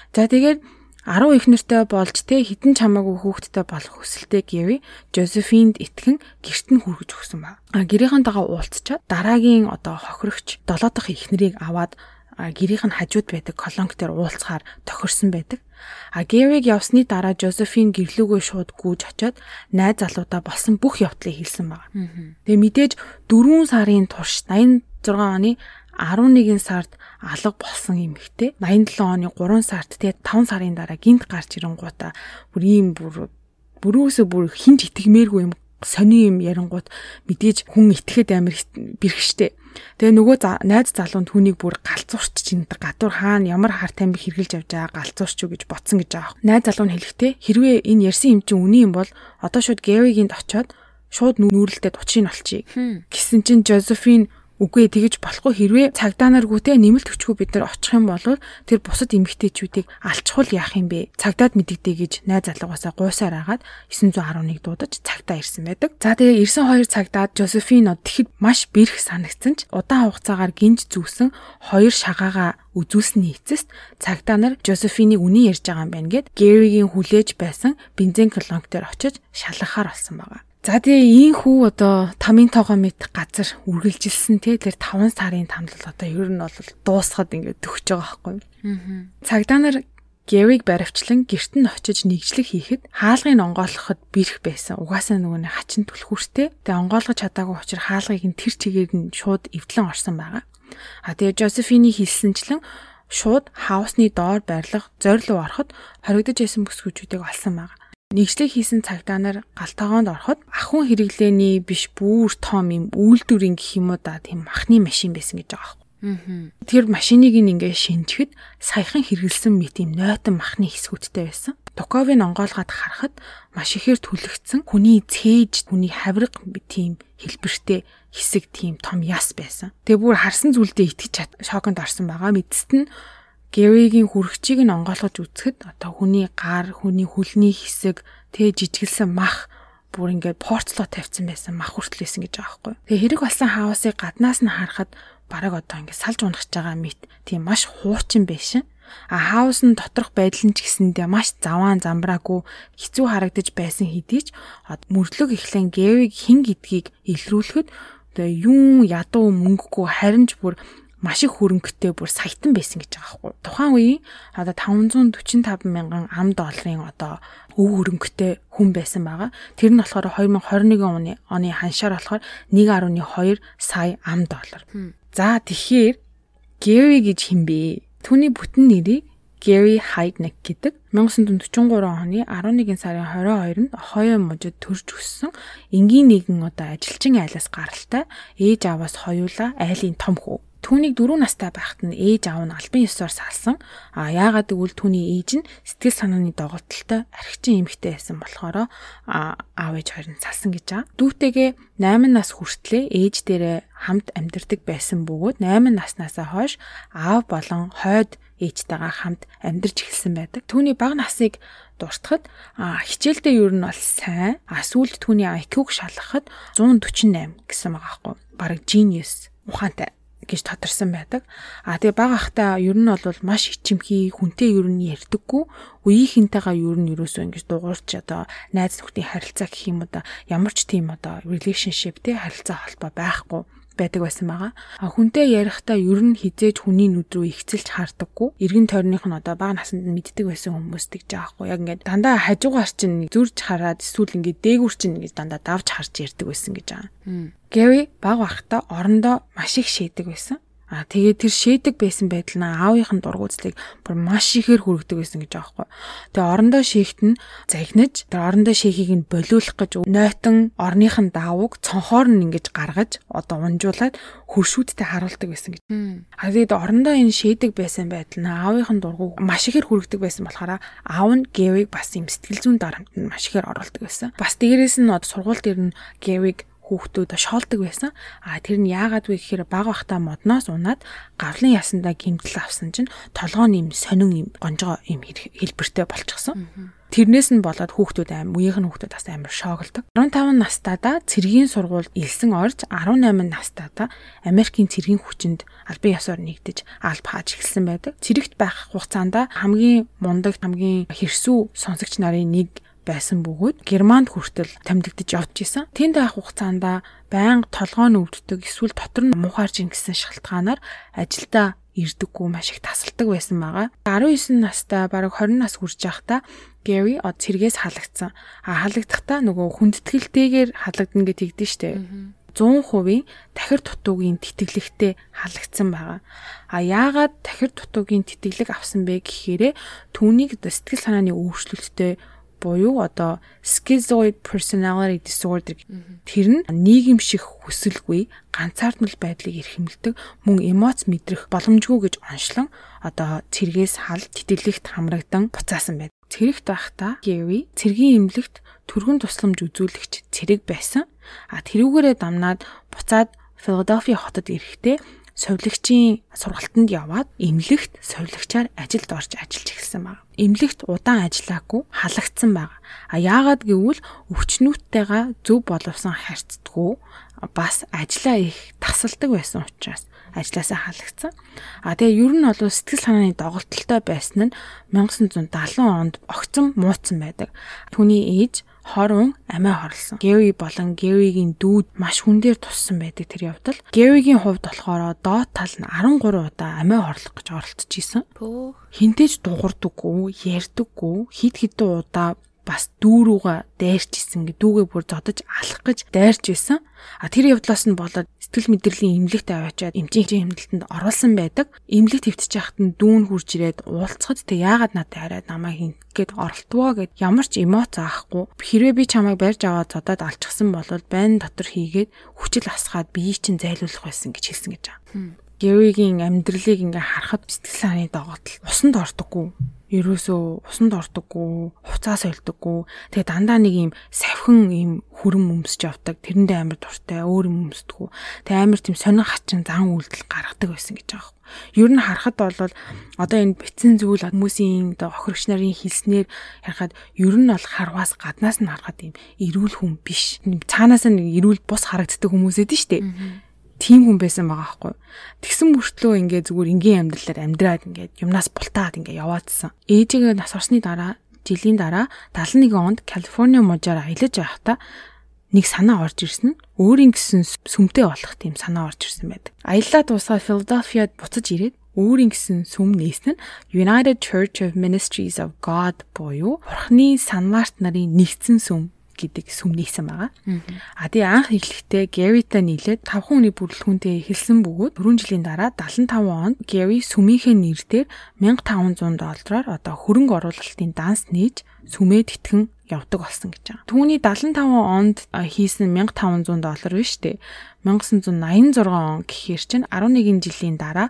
За тэгээд 10 их нэртэй болж те хитэн чамаагүй хүүхэдтэй болох хүсэлтэй Гэри Жозефинд итгэн гэрт нь хүргэж өгсөн ба. А гэрийнхэнтэйгээ уулзчаад дараагийн одоо хохирогч 7 дахь ихнэрийг аваад гэрийнх нь хажууд байдаг колонк дээр уулзахаар тохирсон байдаг. А Гэриг явсны дараа Жозефин гэрлүүгөө шууд гүйж очиод найз залуудаа болсон бүх явдлыг хэлсэн байна. Тэгээ мэдээж 4 сарын турш 86 оны 11 сард алга болсон эмэгтэй 87 оны 3 сард тэгээ 5 сарын дараа гинт гарч ирэнгуудаа бүр ийм бүр бүрөөсөө бүр хинж итгэмээргүй юм сони юм ярингууд мэдээж хүн итгэхэд амар бэрхштэй. Тэгээ нөгөө найз залуу нь түүнийг бүр галзуурч чинь гадуур хаана ямар хар тамиг хэрглэж явж байгаа галзуурч юу гэж ботсон гэж байгаа. Найз залуу нь хэлэхдээ хэрвээ энэ ярьсан юм чинь үний юм бол одоо шууд Гэригийн очоод шууд нүүрэлтэд учрыг олчихъя. Гэсэн чинь Жозефин Үгүй тэгэж болохгүй хэрвээ цагдаа нар гүтээ нэмэлт хүчгүй бид нар очих юм бол тэр бусад эмэгтэйчүүдийг алчхуул яах юм бэ? Цагдаад мэддэгдээ гэж найз залуугаасаа гуйсаар агаад 911 дуудаж цагдаа ирсэн байдаг. За тэгээ ирсэн хоёр цагдаад Жозефино тэгэхэд маш бэрх санагдсан ч удаан хугацаагаар гинж зүүсэн хоёр шагаагаа үзүүлсний эцэст цагдаа нар Жозефинийг үний ярьж байгаа юм байна гэд Гэригийн хүлээж байсан бензин колонк дээр очиж шалгахаар болсон байгаа. За тэгээ ийм хүү одоо тамийн тоогоо мэд газар үргэлжилсэн те тэр 5 сарын тамлал одоо ер нь бол дуусахад ингээд төгсөж байгаа байхгүй юу. Цагдаа нар Гэриг баривчлан герт нь очиж нэгжлэг хийхэд хаалгыг онгойлгоход бэрх байсан. Угаасаа нөгөө нэг хачин түлхүүртэй. Тэгээ онгойлгож чадаагүй учраас хаалгыг нь тэр чигээр нь шууд эвдлэн орсон байгаа. А тэгээ Жозефины хэлсэнчлэн шууд хаусны доор байрлах зорилуу ороход хоригдож байсан бүсгүүчүүдийг олсон байгаа. Нэгжлэг хийсэн цагдаа нар галтаагоонд ороход ахын хэрэглээний биш бүр том юм үйлдвэрийн гэх юм уу да тийм махны машин байсан гэж байгаа юм. Тэр машиныг ингээ шинжихэд саяхан хэрэгэлсэн мэт юм нойтон махны хэсгүүдтэй байсан. Туковын онгоолгоод харахад маш ихээр түлэгцэн хүний цээж хүний хавирга тийм хэлбэртэй хэсэг тийм том яс байсан. Тэгээ бүр харсан зүйлдээ итгэж шоконд орсон байгаа. Мэдсэд нь Гэригийн хүрхчийг нь онгойлгож үзэхэд одоо хүний гар, хүний хөлний хэсэг, тэ жижигэлсэн мах бүр ингээд порцлоо тавьсан байсан мах хүртэл байсан гэж байгаа байхгүй. Тэгээ хэрэг болсон хаусыг гаднаас нь харахад бараг одоо ингээд салж унах байгаа мэт тийм маш хуучин байшин. А хаус нь доторх байдал нь ч гэсэндээ маш заваан замбраагүй хэцүү харагдаж байсан хэдий ч мөрдлөг ихлэн Гэриг хин гэдгийг илрүүлэхэд одоо юун ядуу мөнгөгүй харин ч бүр маш их хөрөнгөтэй бүр саятан байсан гэж байгаа байхгүй. Тухайн үеийн одоо 545 мянган ам долларын одоо өв хөрөнгөтэй хүн байсан байгаа. Тэр нь болохоор 2021 оны оны ханшаар болохоор 1.2 сая ам доллар. За тэгэхээр Гэри гэж хинбэ? Түүний бүтэн нэрийг Gary Heidnick гэдэг 1943 оны 11 сарын 22-нд Ohio мужид төрж өссөн энгийн нэгэн одоо ажилчин айлаас гаралтай ээж аваас хоёулаа айлын том хүү. Түүнийг 4 настай байхад нь ээж аав нь албан ёсоор салсан. А яагаад гэвэл түүний ээж нь сэтгэл санааны доголдолтой архичин эмэгтэй байсан болохоор аав ээж хоёр нь салсан гэж байгаа. Дүүтэйгээ 8 нас хүртлээр ээж дээрээ хамт амьдардаг байсан бөгөөд 8 наснасаа хойш аав болон хойд ээжтэйгээ хамт амьдарч эхэлсэн байдаг. Түүний бага насыг дуртахад хичээлдээ ер нь бол сайн. Сүүлд түүний IQ-г шалгахад 148 гэсэн байгаа байхгүй. Бараг genius ухаантай гэж тодорсон байдаг. А тэгээ бага ахта ер нь бол маш ичимхий хүнтэй ер нь ярьдаггүй. Үеийнхэнтэйгээ ер нь ерөөсөө ингэж дуурч одоо найз нөхдийн харилцаа гэх юм одоо ямар ч тийм одоо relationship тий харилцаа холбоо байхгүй байдаг байсан байгаа. А хүнтэй ярихдаа ер нь хизээж хүний нүд рүү ихцэлж хардаггүй. Иргэн тойрных нь одоо бага наснд мэддэг байсан хүмүүс тэгж байгаа хгүй. Яг ингээд дандаа хажуугаар чинь зүрж хараад эсвэл ингээд дээгүүр чинь ингээд дандаа давж харж ярьдаг байсан гэж байгаа. Гэви баг бахта орондоо маш их шийдэг байсан. А тэгээд тэр шээдэг байсан байдал нь аавынхын дургуутыг бүр маш ихээр хүргэдэг байсан гэж байхгүй. Тэгээ орондоо шийхт нь загнаж тэр орондоо шийхийг нь болиулах гэж нойтон орныхын даавууг цонхоор нь ингэж гаргаж одоо унжуулад хөршүүдтэй харуулдаг байсан гэж. А тэгээд орондоо энэ шээдэг байсан байдал нь аавынхын дургуг маш ихээр хүргэдэг байсан болохоор аав нь Гэвиг бас юм сэтгэл зүйн дарамт нь маш ихээр оруулдаг байсан. Бас дээрээс нь одоо сургууль дээр нь Гэвиг хүүхдүүд шоолдог байсан. А тэр нь яагаад вэ гэхээр баг бахта модноос унаад гавлын ясандаа гимтэл авсан чинь толгойн юм сонин юм гонжоо юм хэлбэртэй болчихсон. Тэрнээс нь болоод хүүхдүүд аим үеийнх нь хүүхдүүд бас амар шоглдог. 15 настайдаа цэргийн сургууль элсэн орж 18 настайдаа Америкийн цэргийн хүчинд албан ёсоор нэгдэж алба хааж эхэлсэн байдаг. Цэрэгт байх хугацаанд хамгийн мундаг хамгийн хэрсүү сонсогч нарын нэг байсан бөгөөд Германд хүртэл тамдигдж явж исэн. Тэнд байх хугацаанд байнга толгой нь өвддөг эсвэл дотор нь муухаарж ин гэсэн шалтгаанаар ажилдаа ирдэггүй маш их тасалдаг байсан байгаа. 19 настай бараг 20 нас хүрч байхдаа Гэри од цэргээс халагдсан. А халагдахтаа нөгөө хүндэтгэлтэйгээр халагдана гэж тэгдэж штэ. 100% тахир дутуугийн тэтгэлэгтэй халагдсан байгаа. А яагаад тахир дутуугийн тэтгэлэг авсан бэ гэхээрээ түүнийг сэтгэл санааны өөрчлөлттэй буюу одоо schizoid personality disorder тэр нь нийгэм шиг хүсэлгүй ганцаардмал байдлыг эрхэмлдэг мөн эмоц мэдрэх боломжгүй гэж онцлон одоо цэргээс хал тэтгэлэгт хамрагдан буцаасан байд. Цэрэгт байхдаа Gary цэргийн эмнэлэгт түргэн тусламж үзүүлэгч цэрэг байсан. А тэрүүгээрээ дамнаад буцаад Philadelphia хотод ирэхдээ совилогчийн сургалтанд яваад эмнэлэгт совилогчаар ажилд орж ажиллаж эхэлсэн баг. Эмнэлэгт удаан ажиллаагүй халагдсан баг. А яагаад гэвэл өвчнүүдтэйгээ зөв боловсон харьцдаггүй бас ажиллаа их тасалдаг байсан учраас ажилласаа халагдсан. А тэгээ ер нь бол сэтгэл санааны доголдолтой байсан нь 1970 онд огцом мууцсан байдаг. Түүний ээж хорон амиа хорлсон. Гэви болон Гэвигийн дүүд маш хүн дээр туссан байдаг тэр явдал. Гэвигийн хувьд болохоор доод тал нь 13 удаа амиа хорлох гэж оролдож исэн. Хинтэж дуурдаггүй, ярьдаггүй, хид хідэн удаа бас дүүрүүгээ дайрч исэн гэ дүүгээ бүр зодож алах гэж дайрч исэн. А тэр явдлаас нь болоод сэтгэл мэдрэлийн эмнэлэгт аваачаад эмчийн хэмнэлтэнд оруулсан байдаг. Эмнэлэг твтэж яхад нь дүүн хурж ирээд уулзахад тэг яагаад надад хараад намайг хингээд оролтвоо гэд ямар ч эмоц аахгүй. Хэрвээ би чамайг барьж аваад зодоод алчихсан бол байн дотор хийгээд хүчил асгаад биеийг чинь зайлуулах байсан гэж хэлсэн гэж байгаа. Гэвигийн амьдралыг ингээ харахад сэтгэл санааны дооготл усанд ордоггүй ерөөсөө усанд ордоггүй, хуцаа солидоггүй. Тэгээ дандаа нэг юм савхин юм хүрэн өмсөж явдаг. Тэрэндээ амар дуртай, өөр юм өмсдөггүй. Тэгээ амар тийм сонин хачин зан үйлдэл гаргадаг байсан гэж байгаа юм. Ер нь харахад бол одоо энэ битсэн зүйл хүмүүсийн одоо охирогч нарын хэлснээр ярихад ер нь бол харваас гаднаас нь харахад юм эрүүл хүн биш. Цаанаас нь эрүүл бус харагддаг хүмүүс эдэн штэ тийм хүн байсан байгаа байхгүй. Тэгсэн мөртлөө ингээ зүгээр энгийн амьдралаар амьдраад ингээ юмнаас бултаад ингээ яваадсан. Ээжигээ нас орсны дараа жилийн дараа 71 онд Калифорни мужаар аялаж байхдаа нэг санаа орж ирсэн нь өөрийн гэсэн сүмтэй болох тийм санаа орж ирсэн байдаг. Аяллаа дуусгаад Филадельфиад буцаж ирээд өөрийн гэсэн сүм нээсэн нь United Church of Ministries of God буюу Бурхны санмаарт нарын нэгдсэн сүм гэдэг сүмнийсэн байгаа. А тий анх эхлэхдээ Гэритай нийлээд 5 хүний бүрэлдэхүүнтэй эхэлсэн бөгөөд 4 жилийн дараа 75 онд Гэри сүмийнхээ нэрээр 1500 доллараар одоо хөрөнгө оруулалтын данс нээж сүмээ тэтгэн явдаг болсон гэж байгаа. Түүний 75 онд хийсэн 1500 доллар биш үү? 1986 он гэхээр чинь 11 жилийн дараа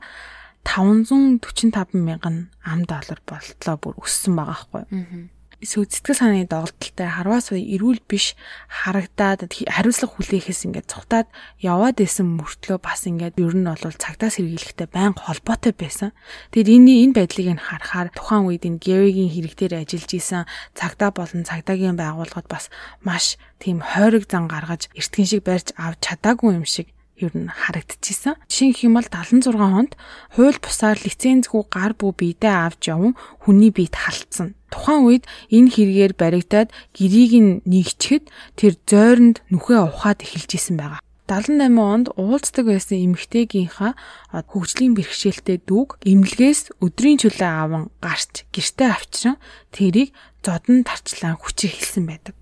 545 мянган ам доллар болтлоо бүр өссөн байгаа байхгүй эсвэл сэтгэл санааны доголдолтой харваас эрүүл биш харагдаад хариуцлага хүлээхээс ингээд цухтаад яваад исэн мөртлөө бас ингээд ер нь бол цагтаа сэргийлэхтэй байнга холбоотой байсан. Тэгэд энэ энэ байдлыг нь харахаар тухайн үед энэ Гэвигийн хэрэгтээр ажиллаж исэн цагтаа болон цагдаагийн байгууллагад бас маш тийм хойрог зан гаргаж эртгэн шиг барьж авч чадаагүй юм шиг ер нь харагдчихсан. Жишээ юм бол 76 онд хууль бусаар лицензгүй гар бүү биедээ авч явсан хүний биед халтсан. Тухайн үед энэ хэрэгээр баригдаад гэрийг нь нэгчгэд тэр зойронд нүхээ ухаад эхэлж исэн байгаа. 78 онд уулздаг байсан эмэгтэйгийнхаа хөгжлийн бэрхшээлтэй дүүг эмнэлгээс өдрийн чөлөө аван гарч гэртээ авчран тэрийг зодон тарчлан хүчээр хэлсэн байдаг.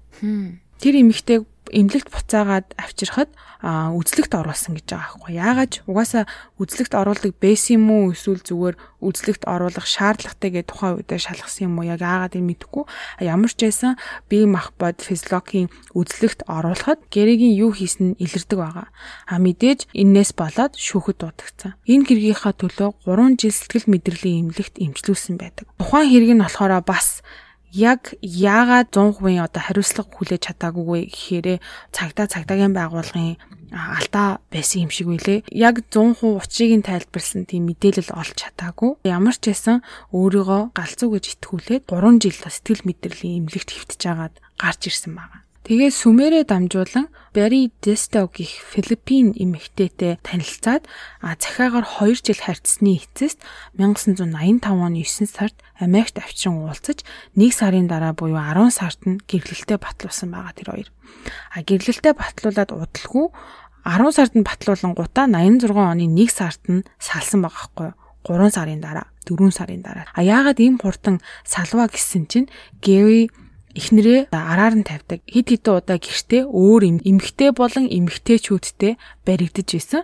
Тэр эмэгтэйг эмнэлэгт буцаагаад авчирхад үзлэгт оруулсан гэж байгаа байхгүй. Яагаад ч угаасаа үзлэгт оруулдаг байсан юм уу эсвэл зүгээр үзлэгт оруулах шаардлагатай гэж тухайн үедээ шалгасан юм уу яг яагаад юм мэдэхгүй. Ямар ч байсан бие махбод физиологийн үзлэгт оруулахад гэрэгийн юу хийсэн нь илэрдэг байгаа. А мэдээж энээс болоод шүүхэд дуудагдсан. Энэ хэргийнхаа төлөө 3 жил сэтгэл мэдрэлийн эмнэлэгт эмчилүүлсэн байдаг. Тухайн хэрэг нь болохоор бас яг яагаад 100% одоо хариуцлага хүлээж чадаагүй вэ гэхээр цагдаа цагдаагийн байгууллагын алдаа байсан юм шиг үлээ. Яг 100% учрыг нь тайлбарлсан тийм мэдээлэл олж чадаагүй. Ямар ч байсан өөрийгөө галзуу гэж итгүүлээд 3 жил сэтгэл мэдрэлийн эмнэлэгт хэвтэж агаад гарч ирсэн байна. Тэгээ сүмээрээ дамжуулан Барри Десто гих Филиппин эмэгтэйтэй танилцаад захиагаар 2 жил харьцсны эцэст 1985 оны 9 сард Америкт авчран уулзаж 1 сарын дараа буюу 10 сард нь гэрлэлтэд батлуулсан байгаа тэр хоёр. А гэрлэлтэд батлуулаад удалгүй 10 сард нь батлуулангуудаа 86 оны 1 сард нь салсан байгаа байхгүй юу? 3 сарын дараа, 4 сарын дараа. А яагаад ийм хурдан салва гэсэн чинь Гэри эхнэрээ араар нь тавьдаг. Хид хідэн удаа гэртээ өөр эмгхтэй болон эмгхтэйчүүдтэй баригдаж исэн.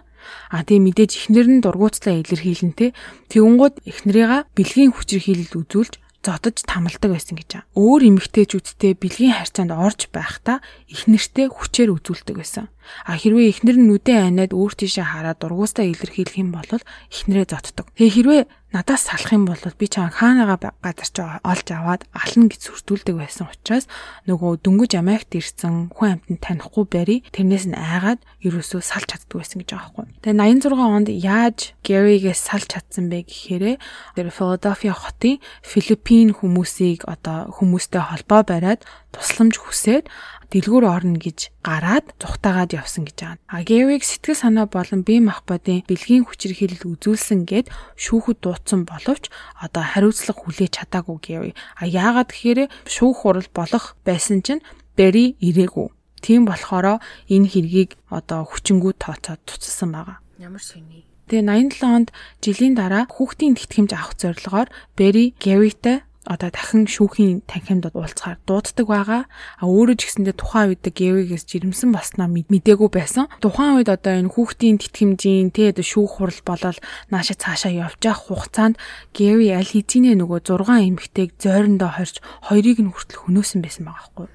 А тэгээ мэдээж эхнэр нь дургуутслаа илэрхийлэнтэй. Тэгүнгууд эхнэрийга бэлгийн хүчирхийлэл үзүүлж зодож тамалдаг байсан гэж байгаа. Өөр эмгхтэйчүүдтэй бэлгийн харьцаанд орж байхдаа эхнэртэй хүчээр үзүүлдэг байсан. А хэрвээ эхнэр нь нүдэн айнаад өөр тийшээ хараад дургуустаа илэрхийлэх юм бол эхнэрээ зоддог. Тэгээ хэрвээ надаас салах юм бол би чам хаанаага газар чи олж аваад ална гэж сүрдүүлдэг байсан учраас нөгөө дөнгөж Америкт ирсэн хүн амтнд танихгүй бари тэрнээс нь айгаад ерөөсөө салж чаддаг байсан гэж байгаа байхгүй. Тэгээ 86 онд яаж Гэригээс салж чадсан бэ гэхээр тэр Филадельфия хотын Филиппин хүмүүсийг одоо хүмүүстэй холбоо бариад тусламж хүсээд дэлгүүр орно гэж гараад зүхтаагаад явсан гэж байгаа. А Гэриг сэтгэл санаа болон бие махбодын бэлгийн хүчирхийлэл үзүүлсэн гэд шүүхэд дуудсан боловч одоо хариуцлага хүлээж чадаагүй Гэри. А яагаад гэхээр шүүх хурал болох байсан чинь Бэри ирээгүй. Тийм болохоор энэ хэргийг одоо хүчингүү тооцоод туцсан байгаа. Ямар сони. Тэгээ 87 онд жилийн дараа хүүхдийн тэтгэмж авах зорилгоор Бэри Гэритэй одоо дахин шүүхийн танхимд уулзахаар дууддаг байгаа. А өөрөө ч гэсэндээ тухайн үед Гэвигээс жирэмсэн баснаа мдээгүй байсан. Тухайн үед одоо энэ хүүхдийн тэтгэмжийн тэ одоо шүүх хурал болол нааша цаашаа явж явах хугацаанд Гэви аль хэзээ нөгөө 6 эмэгтэйг зойрондоо хорж хоёрыг нь хүртэл хөнөөсөн байсан байгаа байхгүй.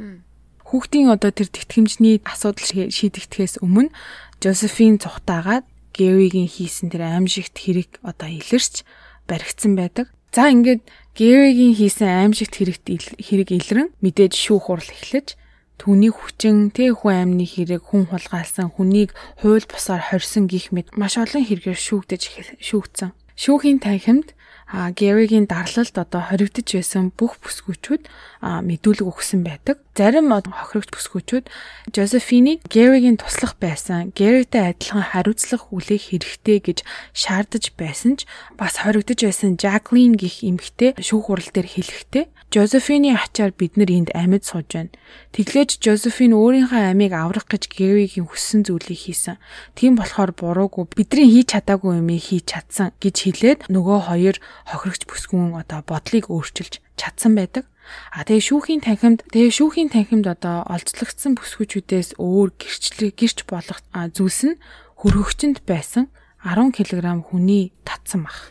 Хүүхдийн одоо тэр тэтгэмжний асуудал шийдэгдэхээс өмнө Жозефин цухтаагаад Гэвигийн хийсэн тэр аимшигт хэрэг одоо илэрч баригдсан байдаг. За ингээд Гэригийн хийсэн аимшигт хэрэгт хэрэг илрэн мэдээж шүүх хурал эхлэж түүний хүчин тэ хүн амны хэрэг хүн хулгайлсан хүнийг хууль бусаар хорьсон гих мэд маш олон хэрэгээр шүүгдэж шүүгдсэн. Шүүхийн танхимд Гэригийн дарлалд одоо хоригдож байсан бүх бүсгүүчүүд мэдүүлэг өгсөн байдаг. Зарим хохирогч бүсгүүчүүд Жозефинийг Гэригийн туслах байсан, Гэритэй адилхан хариуцлага хүлээх хэрэгтэй гэж шаардаж байсан ч бас хоригдож байсан Жаклин гих эмэгтэй шүүх хурал дээр хэлэхдээ Жозефины ачаар бид нар энд амьд сууж байна. Тэглэж Жозефин өөрийнхөө амийг аврах гэж Гэригийн хүссэн зүйлийг хийсэн. Тийм болохоор буруугүй бидний хийж чадаагүй юмыг хийж чадсан гэж хэлээд нөгөө хоёр хохирогч бүсгүн одоо бодлыг өөрчилж чадсан байдаг. А тэгээ шүүхийн танхимд тэгээ шүүхийн танхимд одоо олзлогдсон бүсгүүчүүдээс өөр гэрчлэг гэрч болох зүйлс нь хөргөгчөнд байсан 10 кг хүний татсан бах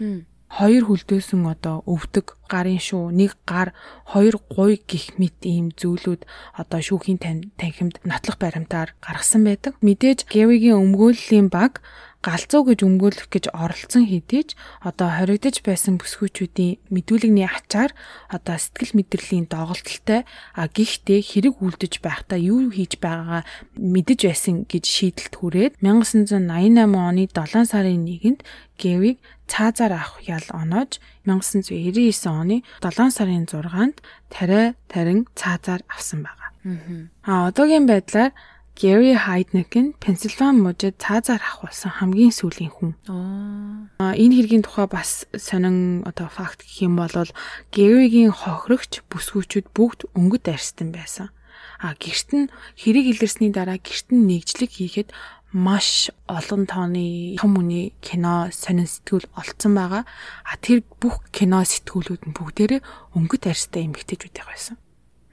хоёр хөлдөөсөн одоо өвдөг гарын шүү нэг гар хоёр гуй гих мэт ийм зүйлүүд одоо шүүхийн танхимд нотлох баримтаар гаргасан байдаг. Мэдээж Гэвигийн өмгөөллийн баг галзуу гэж өмгөөлөх гэж оролцсон хэдий ч одоо хоригдож байсан бүсгүүчүүдийн мэдүүлэгний ачаар одоо сэтгэл мэдрэлийн доголдолтой а гихтээ хэрэг үлдэж байхдаа юу хийж байгаагаа мэдэж байсан гэж шийдэлт хүрээд 1988 оны 7 сарын 1-нд Гэвиг цаазаар авах ял оноож 1999 оны 7 сарын 6-нд тариа тарин цаазаар авсан байгаа. Аа одоогийн байдлаар Гэри Хайднек нь Пенсильвани мужид цаазаар ахуулсан хамгийн сүүлийн хүн. Аа энэ хэргийн тухай бас сонин одоо факт гэх юм бол Гэригийн хохирогч бүсгүүчүүд бүгд өнгөт арьстан байсан. А гэрт нь хэрэг илэрсний дараа гэрт нь нэгжлэг хийхэд маш олон тооны том үний кино сонин сэтгүүл олцсон байгаа. А тэр бүх кино сэтгүүлүүд нь бүгдээрээ өнгөт арьстай эмэгтэйчүүд байсан.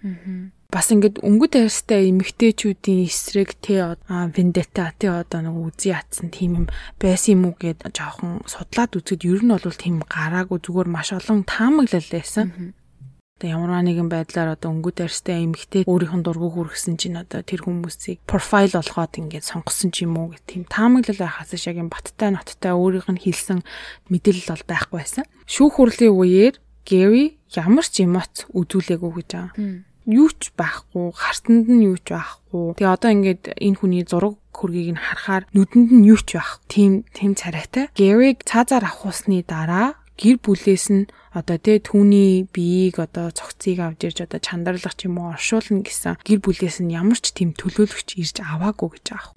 Аа. Бас ингээд өнгөт арьстай эмэгтэйчүүдийн эсрэг тэ вендета тэ одоо нэг үзий атсан тийм юм байсан юм уу гэд жоохон судлаад үзэхэд ер нь бол тийм гараагүй зүгээр маш олон таамаглал байсан. Одоо ямар нэгэн байдлаар одоо өнгөт арьстай эмэгтэй өөрийнх нь дургу хүргэсэн чинь одоо тэр хүмүүсийг профайл болгоод ингээд сонгосон ч юм уу гэх тийм таамаглал байхаас яг юм баттай ноттой өөрийнх нь хэлсэн мэдээлэл бол байхгүй байсан. Шүүх хурлын үеэр Гэри ямар ч эмоц үзүүлээгүй гэж байгаа. Юу ч байхгүй, хартанд нь юу ч байхгүй. Тэгээ одоо ингээд энэ хүний зураг хөргийг нь харахаар нүдэнд нь юу ч байх. Тийм тийм царайтай. Гэриг цаазаар авахусны дараа гэр бүлээс нь одоо тэ түүний биеийг одоо цогцыг авч ирж одоо чандарлах ч юм уу оршуулна гэсэн гэр бүлээс нь ямар ч тийм төлөөлөгч ирж аваагүй гэж аах.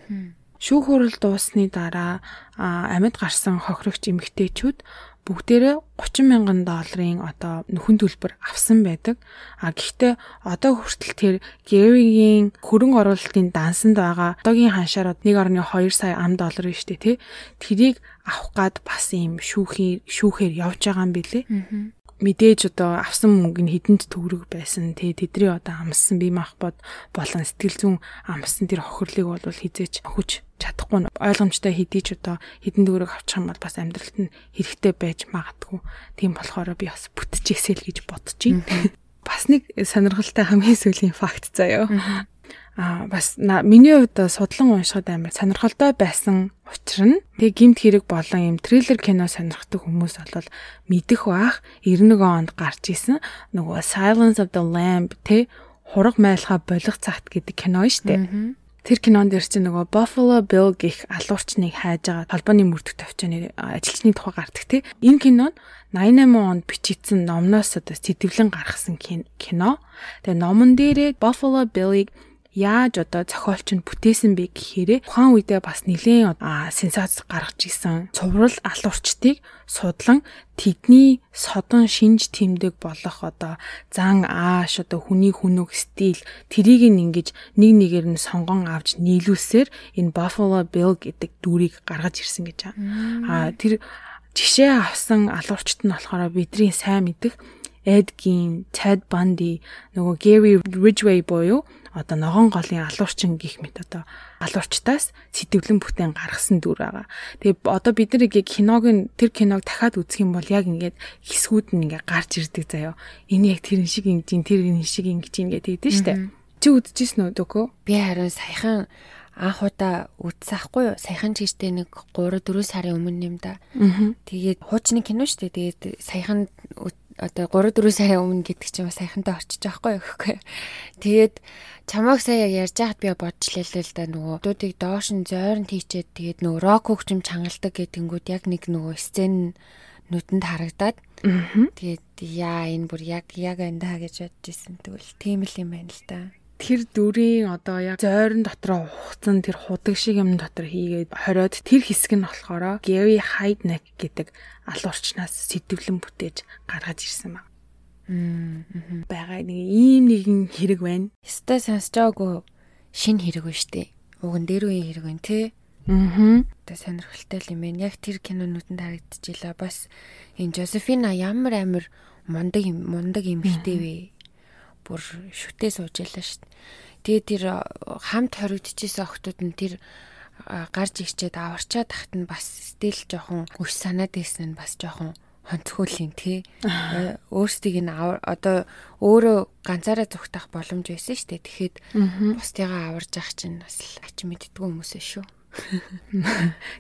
Шүүх хурал дуусны дараа амьд гарсан хохирогч эмэгтэйчүүд бүгдээрээ 30 мянган долларын одоо нөхөн төлбөр авсан байдаг. А гэхдээ одоо хүртэл тэр Гэригийн хөрөнгө оруулалтын дансанд байгаа одоогийн ханшаар 1.2 сая ам доллар нь штэ тий. Тэрийг авах гад бас юм шүүхийн шүүхээр явж байгаа юм билэ мэдээж одоо авсан мөнгө нь хідэнд төгрөг байсан. Тий тэдний одоо амссан бие махбод болон сэтгэл зүйн амссан тэр хохирлыг бол хизээч хүч чадахгүй ойлгомжтой хэдий ч одоо хідэн төгрөг авчих юм бол бас амьдралд нь хэрэгтэй байж магадгүй. Тийм болохоор би бас бүтчихсэл гэж бодож байна бас нэг сонирхолтой хамгийн сүүлийн факт заяа а бас миний хувьд судлан уншихад амар сонирхолтой байсан учир нь тэг гимт хэрэг болон юм триллер кино сонирхдаг хүмүүс бол мэдэх бах 91 онд гарч исэн нөгөө Silence of the Lamb тэ хураг майлхаа болох цагт гэдэг кино дээ. Тэр кинонд дэр чинь нөгөө Buffalo Bill гих алуурчныг хайж байгаа толбооны мөрдөх төвчөний ажилчны тухай гардаг тий. Энэ кинонд 88 онд бичигдсэн номноос одоо сэтгэвлэн гаргасан кино. Тэгээ номон дээрээ Buffalo Bill-ыг яаж одоо зохиолч нь бүтээсэн бэ гэхээрээ тухайн үедээ бас нэлээд сенсац гаргаж исэн цуврал алуурчдыг судлан тэдний содон шинж тэмдэг болох одоо зан ааш одоо хүний хүнөг стил тэрийг ингэж нэг нэгээр нь сонгон авч нийлүүлсээр энэ Buffalo Bill гэдэг дүрийг гаргаж ирсэн гэж аа тэр жишээ авсан алуурчт нь болохоор бидний сайн мэдих Gein, Ted Bundy, нөгөө Gary Ridgway буюу одоо ногоон голын алуурчин гих мэт одоо алуурчтаас сэтгэвлэн бүтээн гаргасан дүр байгаа. Тэгээ одоо бид нар яг киног нь тэр киног дахиад үзэх юм бол яг ингээд хэсгүүд нь ингээд гарч ирдэг заяо. Энэ яг тэр шиг ингэж ин тэр энэ шиг ингэж ин гэдэг дээ штэ. Чи үзчихсэн үү дөгөө? Би харин саяхан анх удаа үзсахгүй юу? Саяхан чижтэй нэг 3 4 сарын өмнө юм да. Тэгээд хуучны кино штэ. Тэгээд саяхан одоо 3 4 сарын өмнө гэдэг чинь бас саяхантай орчиж байгаа байхгүй юу. Тэгээд чамайг сая яг ярьж байхад би бодчихлээ л да нөгөө дуудыг доош нь зойронд хийчээд тэгээд нөгөө рок хөгжим чангалдаг гэдэнгүүд яг нэг нөгөө сцен нүдэнд харагдаад тэгээд яа энэ бүр яг яг энэ гэж бодож исэн тэгвэл тийм л юм байна л да тэр дүрийн одоо яг зойрон дотроо ухцсан тэр худаг шиг юм дотор хийгээд хориод тэр хэсэг нь болохоор Gary Heidneck гэдэг алуурчнаас сэтгэвлэн бүтээж гаргаж ирсэн баг байгаа нэг ийм нэгэн хэрэг байна. Ястай сонсож байгаагүй шин хэрэг байна штэ. Уг нь дээр үеийн хэрэг байна тий. Аа. Тэ сонирхолтой юм байна. Яг тэр кинонуудад харагдчихлаа. Бас энэ Жозефина ямар амир мундаг мундаг юм хтэй вэ? Бүр шүтээ сууж ялаа штэ. Тэгээ тэр хамт хоригдчихсэн охтууд нь тэр гарч ирчээд аварчаад тахт нь бас стил жоохон өш санаад байсан нь бас жоохон хонцгөөлийн тий өөрсдийг нь одоо өөрөө ганцаараа зүгтах боломж байсан дээ. Тэгэхэд бусдыгаа аварж явах чинь бас ач мэддгүү хүмүүс шүү.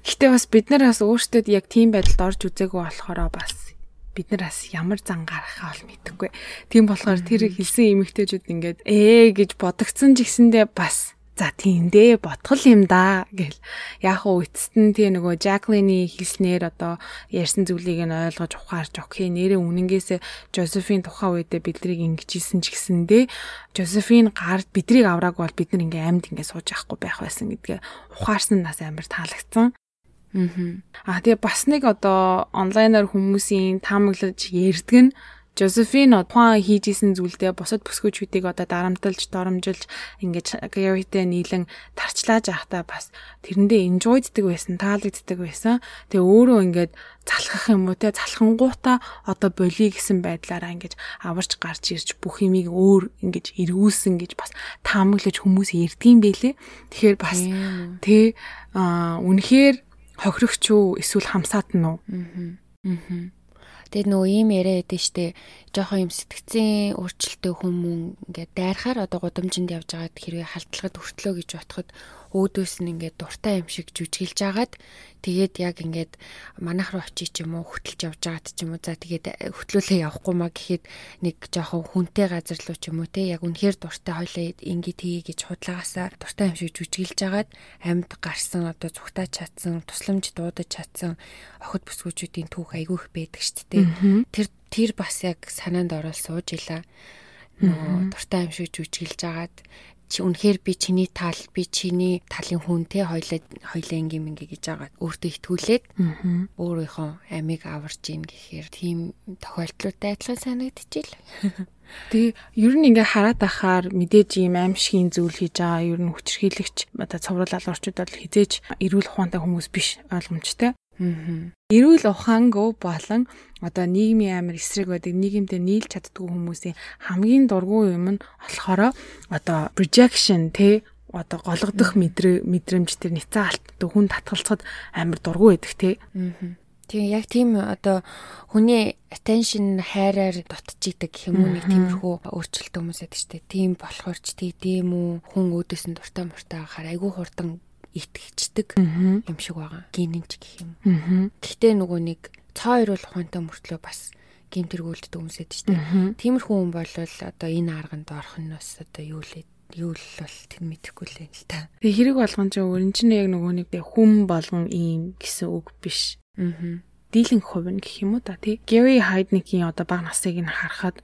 Гэтэ бас бид нар бас өөрсдөд яг тийм байдалд орж үзээгүй болохоор бас бид нар бас ямар зан гарахаа бол мэдэхгүй. Тийм болохоор тэр хэлсэн эмэгтэйчүүд ингээд ээ гэж бодогцсон ч гэсэндээ бас За тийм дээ ботгол юм да гэл. Яг уу эцэст нь тий нөгөө Жаклины хэлснээр одоо ярьсан зүйлийг нь ойлгож ухаарч окей нэрээ үнэнгээсээ Жозефин тухайн үедээ биднийг ингэжсэн ч гэсэндээ Жозефин гард биднийг аврааг бол бид нар ингээ амьд ингээ сууж явахгүй байх байсан гэдгээ ухаарсан нас амар таалагдсан. Аа. Тэгээ бас нэг одоо онлайнаар хүмүүсийн таамаглаж ярьдаг нь Josephine тухайн хийжсэн зүйлдээ бусад бүсгүүчүүдийг одоо дарамталж, доромжилж ингэж Garyтэй нийлэн тарчлааж явахдаа бас тэрэндээ enjoyддаг байсан, таалагддаг байсан. Тэгээ өөрөө ингээд залхах юм уу те залхангуудаа одоо болиё гэсэн байдлаараа ингэж аварч гарч ирж бүх юмыг өөр ингэж эргүүлсэн гэж бас таамаглаж хүмүүс ярьдгийм байлээ. Тэгэхээр бас тэ үнэхээр хохирогч уу эсвэл хамсаат нь уу? Аа. Тэгээд нөгөө ийм яриа өгдөө штэ жоохон юм сэтгцийн өөрчлөлтөө хүмүүн ингээд дайрахаар одоо гудамжинд явж байгаад хэрвээ халтлагад өртлөө гэж бодоход өөдөөс нь ингээд дуртай юм шиг жүжиглж агаад тэгээд яг ингээд манайх руу очиж ч юм уу хөтлж явж агаад ч юм уу за тэгээд хөтлүүлээ явахгүй маа гэхэд нэг жоохон хүнтэй газар руу ч юм уу те яг үнэхээр дуртай хойлоо ингээд тгий гэж худлагаасаа дуртай юм шиг жүжиглж агаад амьд гарсан одоо зүгтаа чадсан тусламж дуудаж чадсан охид бүсгүүчүүдийн түүх айгүй их байдаг шүү дээ тэр тэр бас яг санаанд орол сууж ила нөгөө дуртай юм шиг жүжиглж агаад чи үнэхээр би чиний тал би чиний талын хүн те хоёлаа хоёлаа ингийн минги гэж байгаа өөртөө итгүүлээд өөрийнхөө амийг аварж ийн гэхээр тийм тохиолдлуудтай адилхан санагдчихил. Тэгээ ер нь ингээ хараад ахаар мэдээж ийм аимшигын зүйл хийж байгаа ер нь хүчрхийлэгч одоо цовруул алуурчуд бол хизээж эрүүл ухаантай хүмүүс биш ойлгомжтой. Эрүүл ухаангүй болон одоо нийгмийн амир эсрэг байдаг нийгэмдээ нийлж чаддгүй хүмүүсийн хамгийн дургүй юм нь болохоор одоо projection те одоо гологдох мэдрэмж тэр алттай хүн татгалцахад амар дургүй байдаг те. Тийм яг тийм одоо хүний attention хайраар дутчихдаг нэг тиймэрхүү өөрчлөлт хүмүүс байдаг шүү дээ. Тийм болохоор ч тийм үү? Хүн өөдөөс нь дуртай муртай байхаар айгүй хурдан итгэждэг юм шиг байгаа. Гинэнч гэх юм. Гэхдээ нөгөө нэг цаа хоёр бол ухаантай мөртлөө бас гин тэргүүлдэг хүмүүс эд чинь. Тиймэрхүү хүн бол одоо энэ арганд орох нь бас одоо юу лээ юу л бол тэр мэдэхгүй л юм л та. Тэгээ хэрэг болгон ч өөр энэ чинь яг нөгөө нэг хүм болгон ийм гэсэн үг биш. Аа. Дийлэн хувь нь гэх юм уу та тий. Гэри Хайдникийн одоо баг насыг нь харахад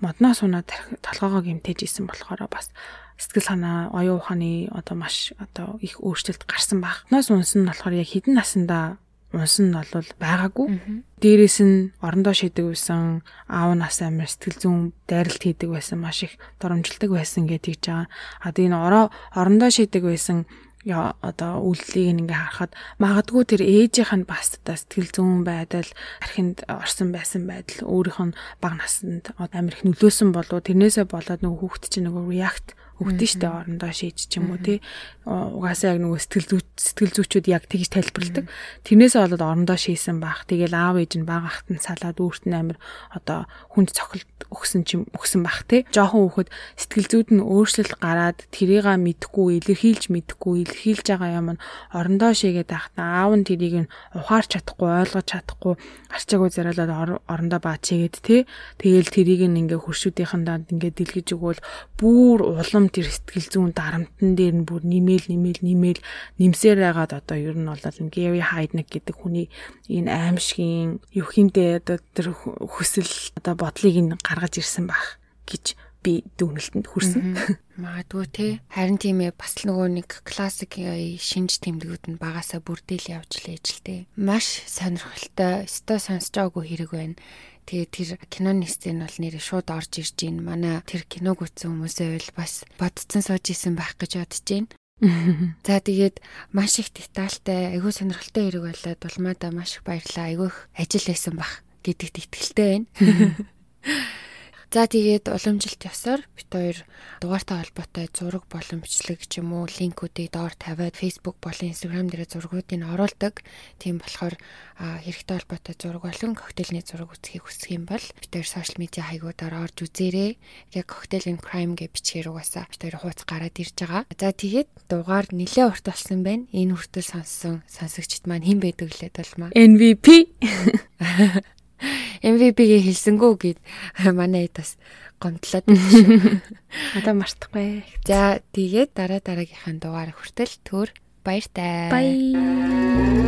модноос унаа толгоогоо гимтэж исэн болохоор бас сэтгэл санаа, оюун ухааны одоо маш одоо их өөрчлөлт гарсан баг. Ноос унс нь болохоор яг хідэн насандаа унс нь бол байгаагүй. Дээрээс нь орондоо шидэг байсан, аав нас амир сэтгэл зүйн дайралт хийдэг байсан, маш их доромжилдог байсан гэдэг жаа. А тэгээ н ороо орондоо шидэг байсан одоо үйлдэлийг ингээ харахад магадгүй тэр ээжийнх нь бас та сэтгэл зүүн байдал архинд орсон байсан байдал өөрийнх нь баг насанд амар их нөлөөсөн болов тэрнээсээ болоод нөгөө хүүхэд чинь нөгөө react өгдөн штэ орондоо шийдэж ч юм уу тий. Угаасаа яг нөгөө сэтгэл зүй сэтгэл зүйчүүд яг тэгж тайлбарладаг. Тэрнээсээ болоод орондоо шийсэн баах. Тэгэл аав ээж нь баг ахт нь салаад өөрт нь амир одоо хүнд цохилт өгсөн ч өгсөн бах тий. Жоохон хүүхэд сэтгэл зүйд нь өөрчлөлт гараад тэрийг мэдхгүй илэрхийлж мэдхгүй илэрхийлж байгаа юм нь орондоо шийгээд байхдаа аав нь тэрийг нь ухаарч чадахгүй ойлгож чадахгүй арчаагүй зариалаад орондоо баа чигээд тий. Тэгэл тэрийг нь ингээ хуршүүдийнхэндээ ингээ дэлгэж өгвөл бүр улам тэр сэтгэл зүүн дарамтан дээр нь бүр нэмэл нэмэл нэмэл нэмсээр байгаад одоо ер нь бол Гэри Хайдник гэдэг хүний энэ аимшигын юу хинтээ одоо тэр хүсэл одоо бодлыг нь гаргаж ирсэн байх гэж би дүгнэлтэнд хүрсэн. Магадгүй те. Харин тийм ээ бас л нөгөө нэг классик шинж тэмдгүүд нь багасаа бүрдээл явж л те. Маш сонирхолтой, өстой сонсож байгаагүй хэрэг байна. Тэгээ тэр киноны сцен бол нэрээ шууд орж ирж гин. Манай тэр киног үзсэн хүмүүсээ бол бас бодцсон сууж исэн байх гэж бодож байна. За тэгээд маш их детальтай, айгүй сонирхолтой хэрэг болоод улмаада маш их баярлаа. Айгүй их ажил байсан бах гэдэгт итгэлтэй байна. За тэгээд уламжилт ёсоор бит хоёр дугаартай холбоотой зураг болон бичлэг ч юм уу линкүүдийг доор тавиад Facebook болон Instagram дээр зургуудыг оруулдаг. Тийм болохоор хэрэгтэй холбоотой зураг болон коктейльний зураг үзхийг хүсэх юм бол бит хоёр сошиал медиа хаягуудаар орж үзээрэй. Яг коктейл and crime гэж бичгээр угаасаа бит хоёр хууц гараад ирж байгаа. За тэгээд дугаар нэлээ урт болсон байна. Энэ хүртэл сонссон сонсогчд маань хэн байдаг лээд болмаа. MVP MVP-гээ хэлсэнгүү гэд манай бас гомдлоод одоо мартахгүй. За тэгээд дараа дараагийнхаа дугаар хүртэл төр баяртай. Баяр.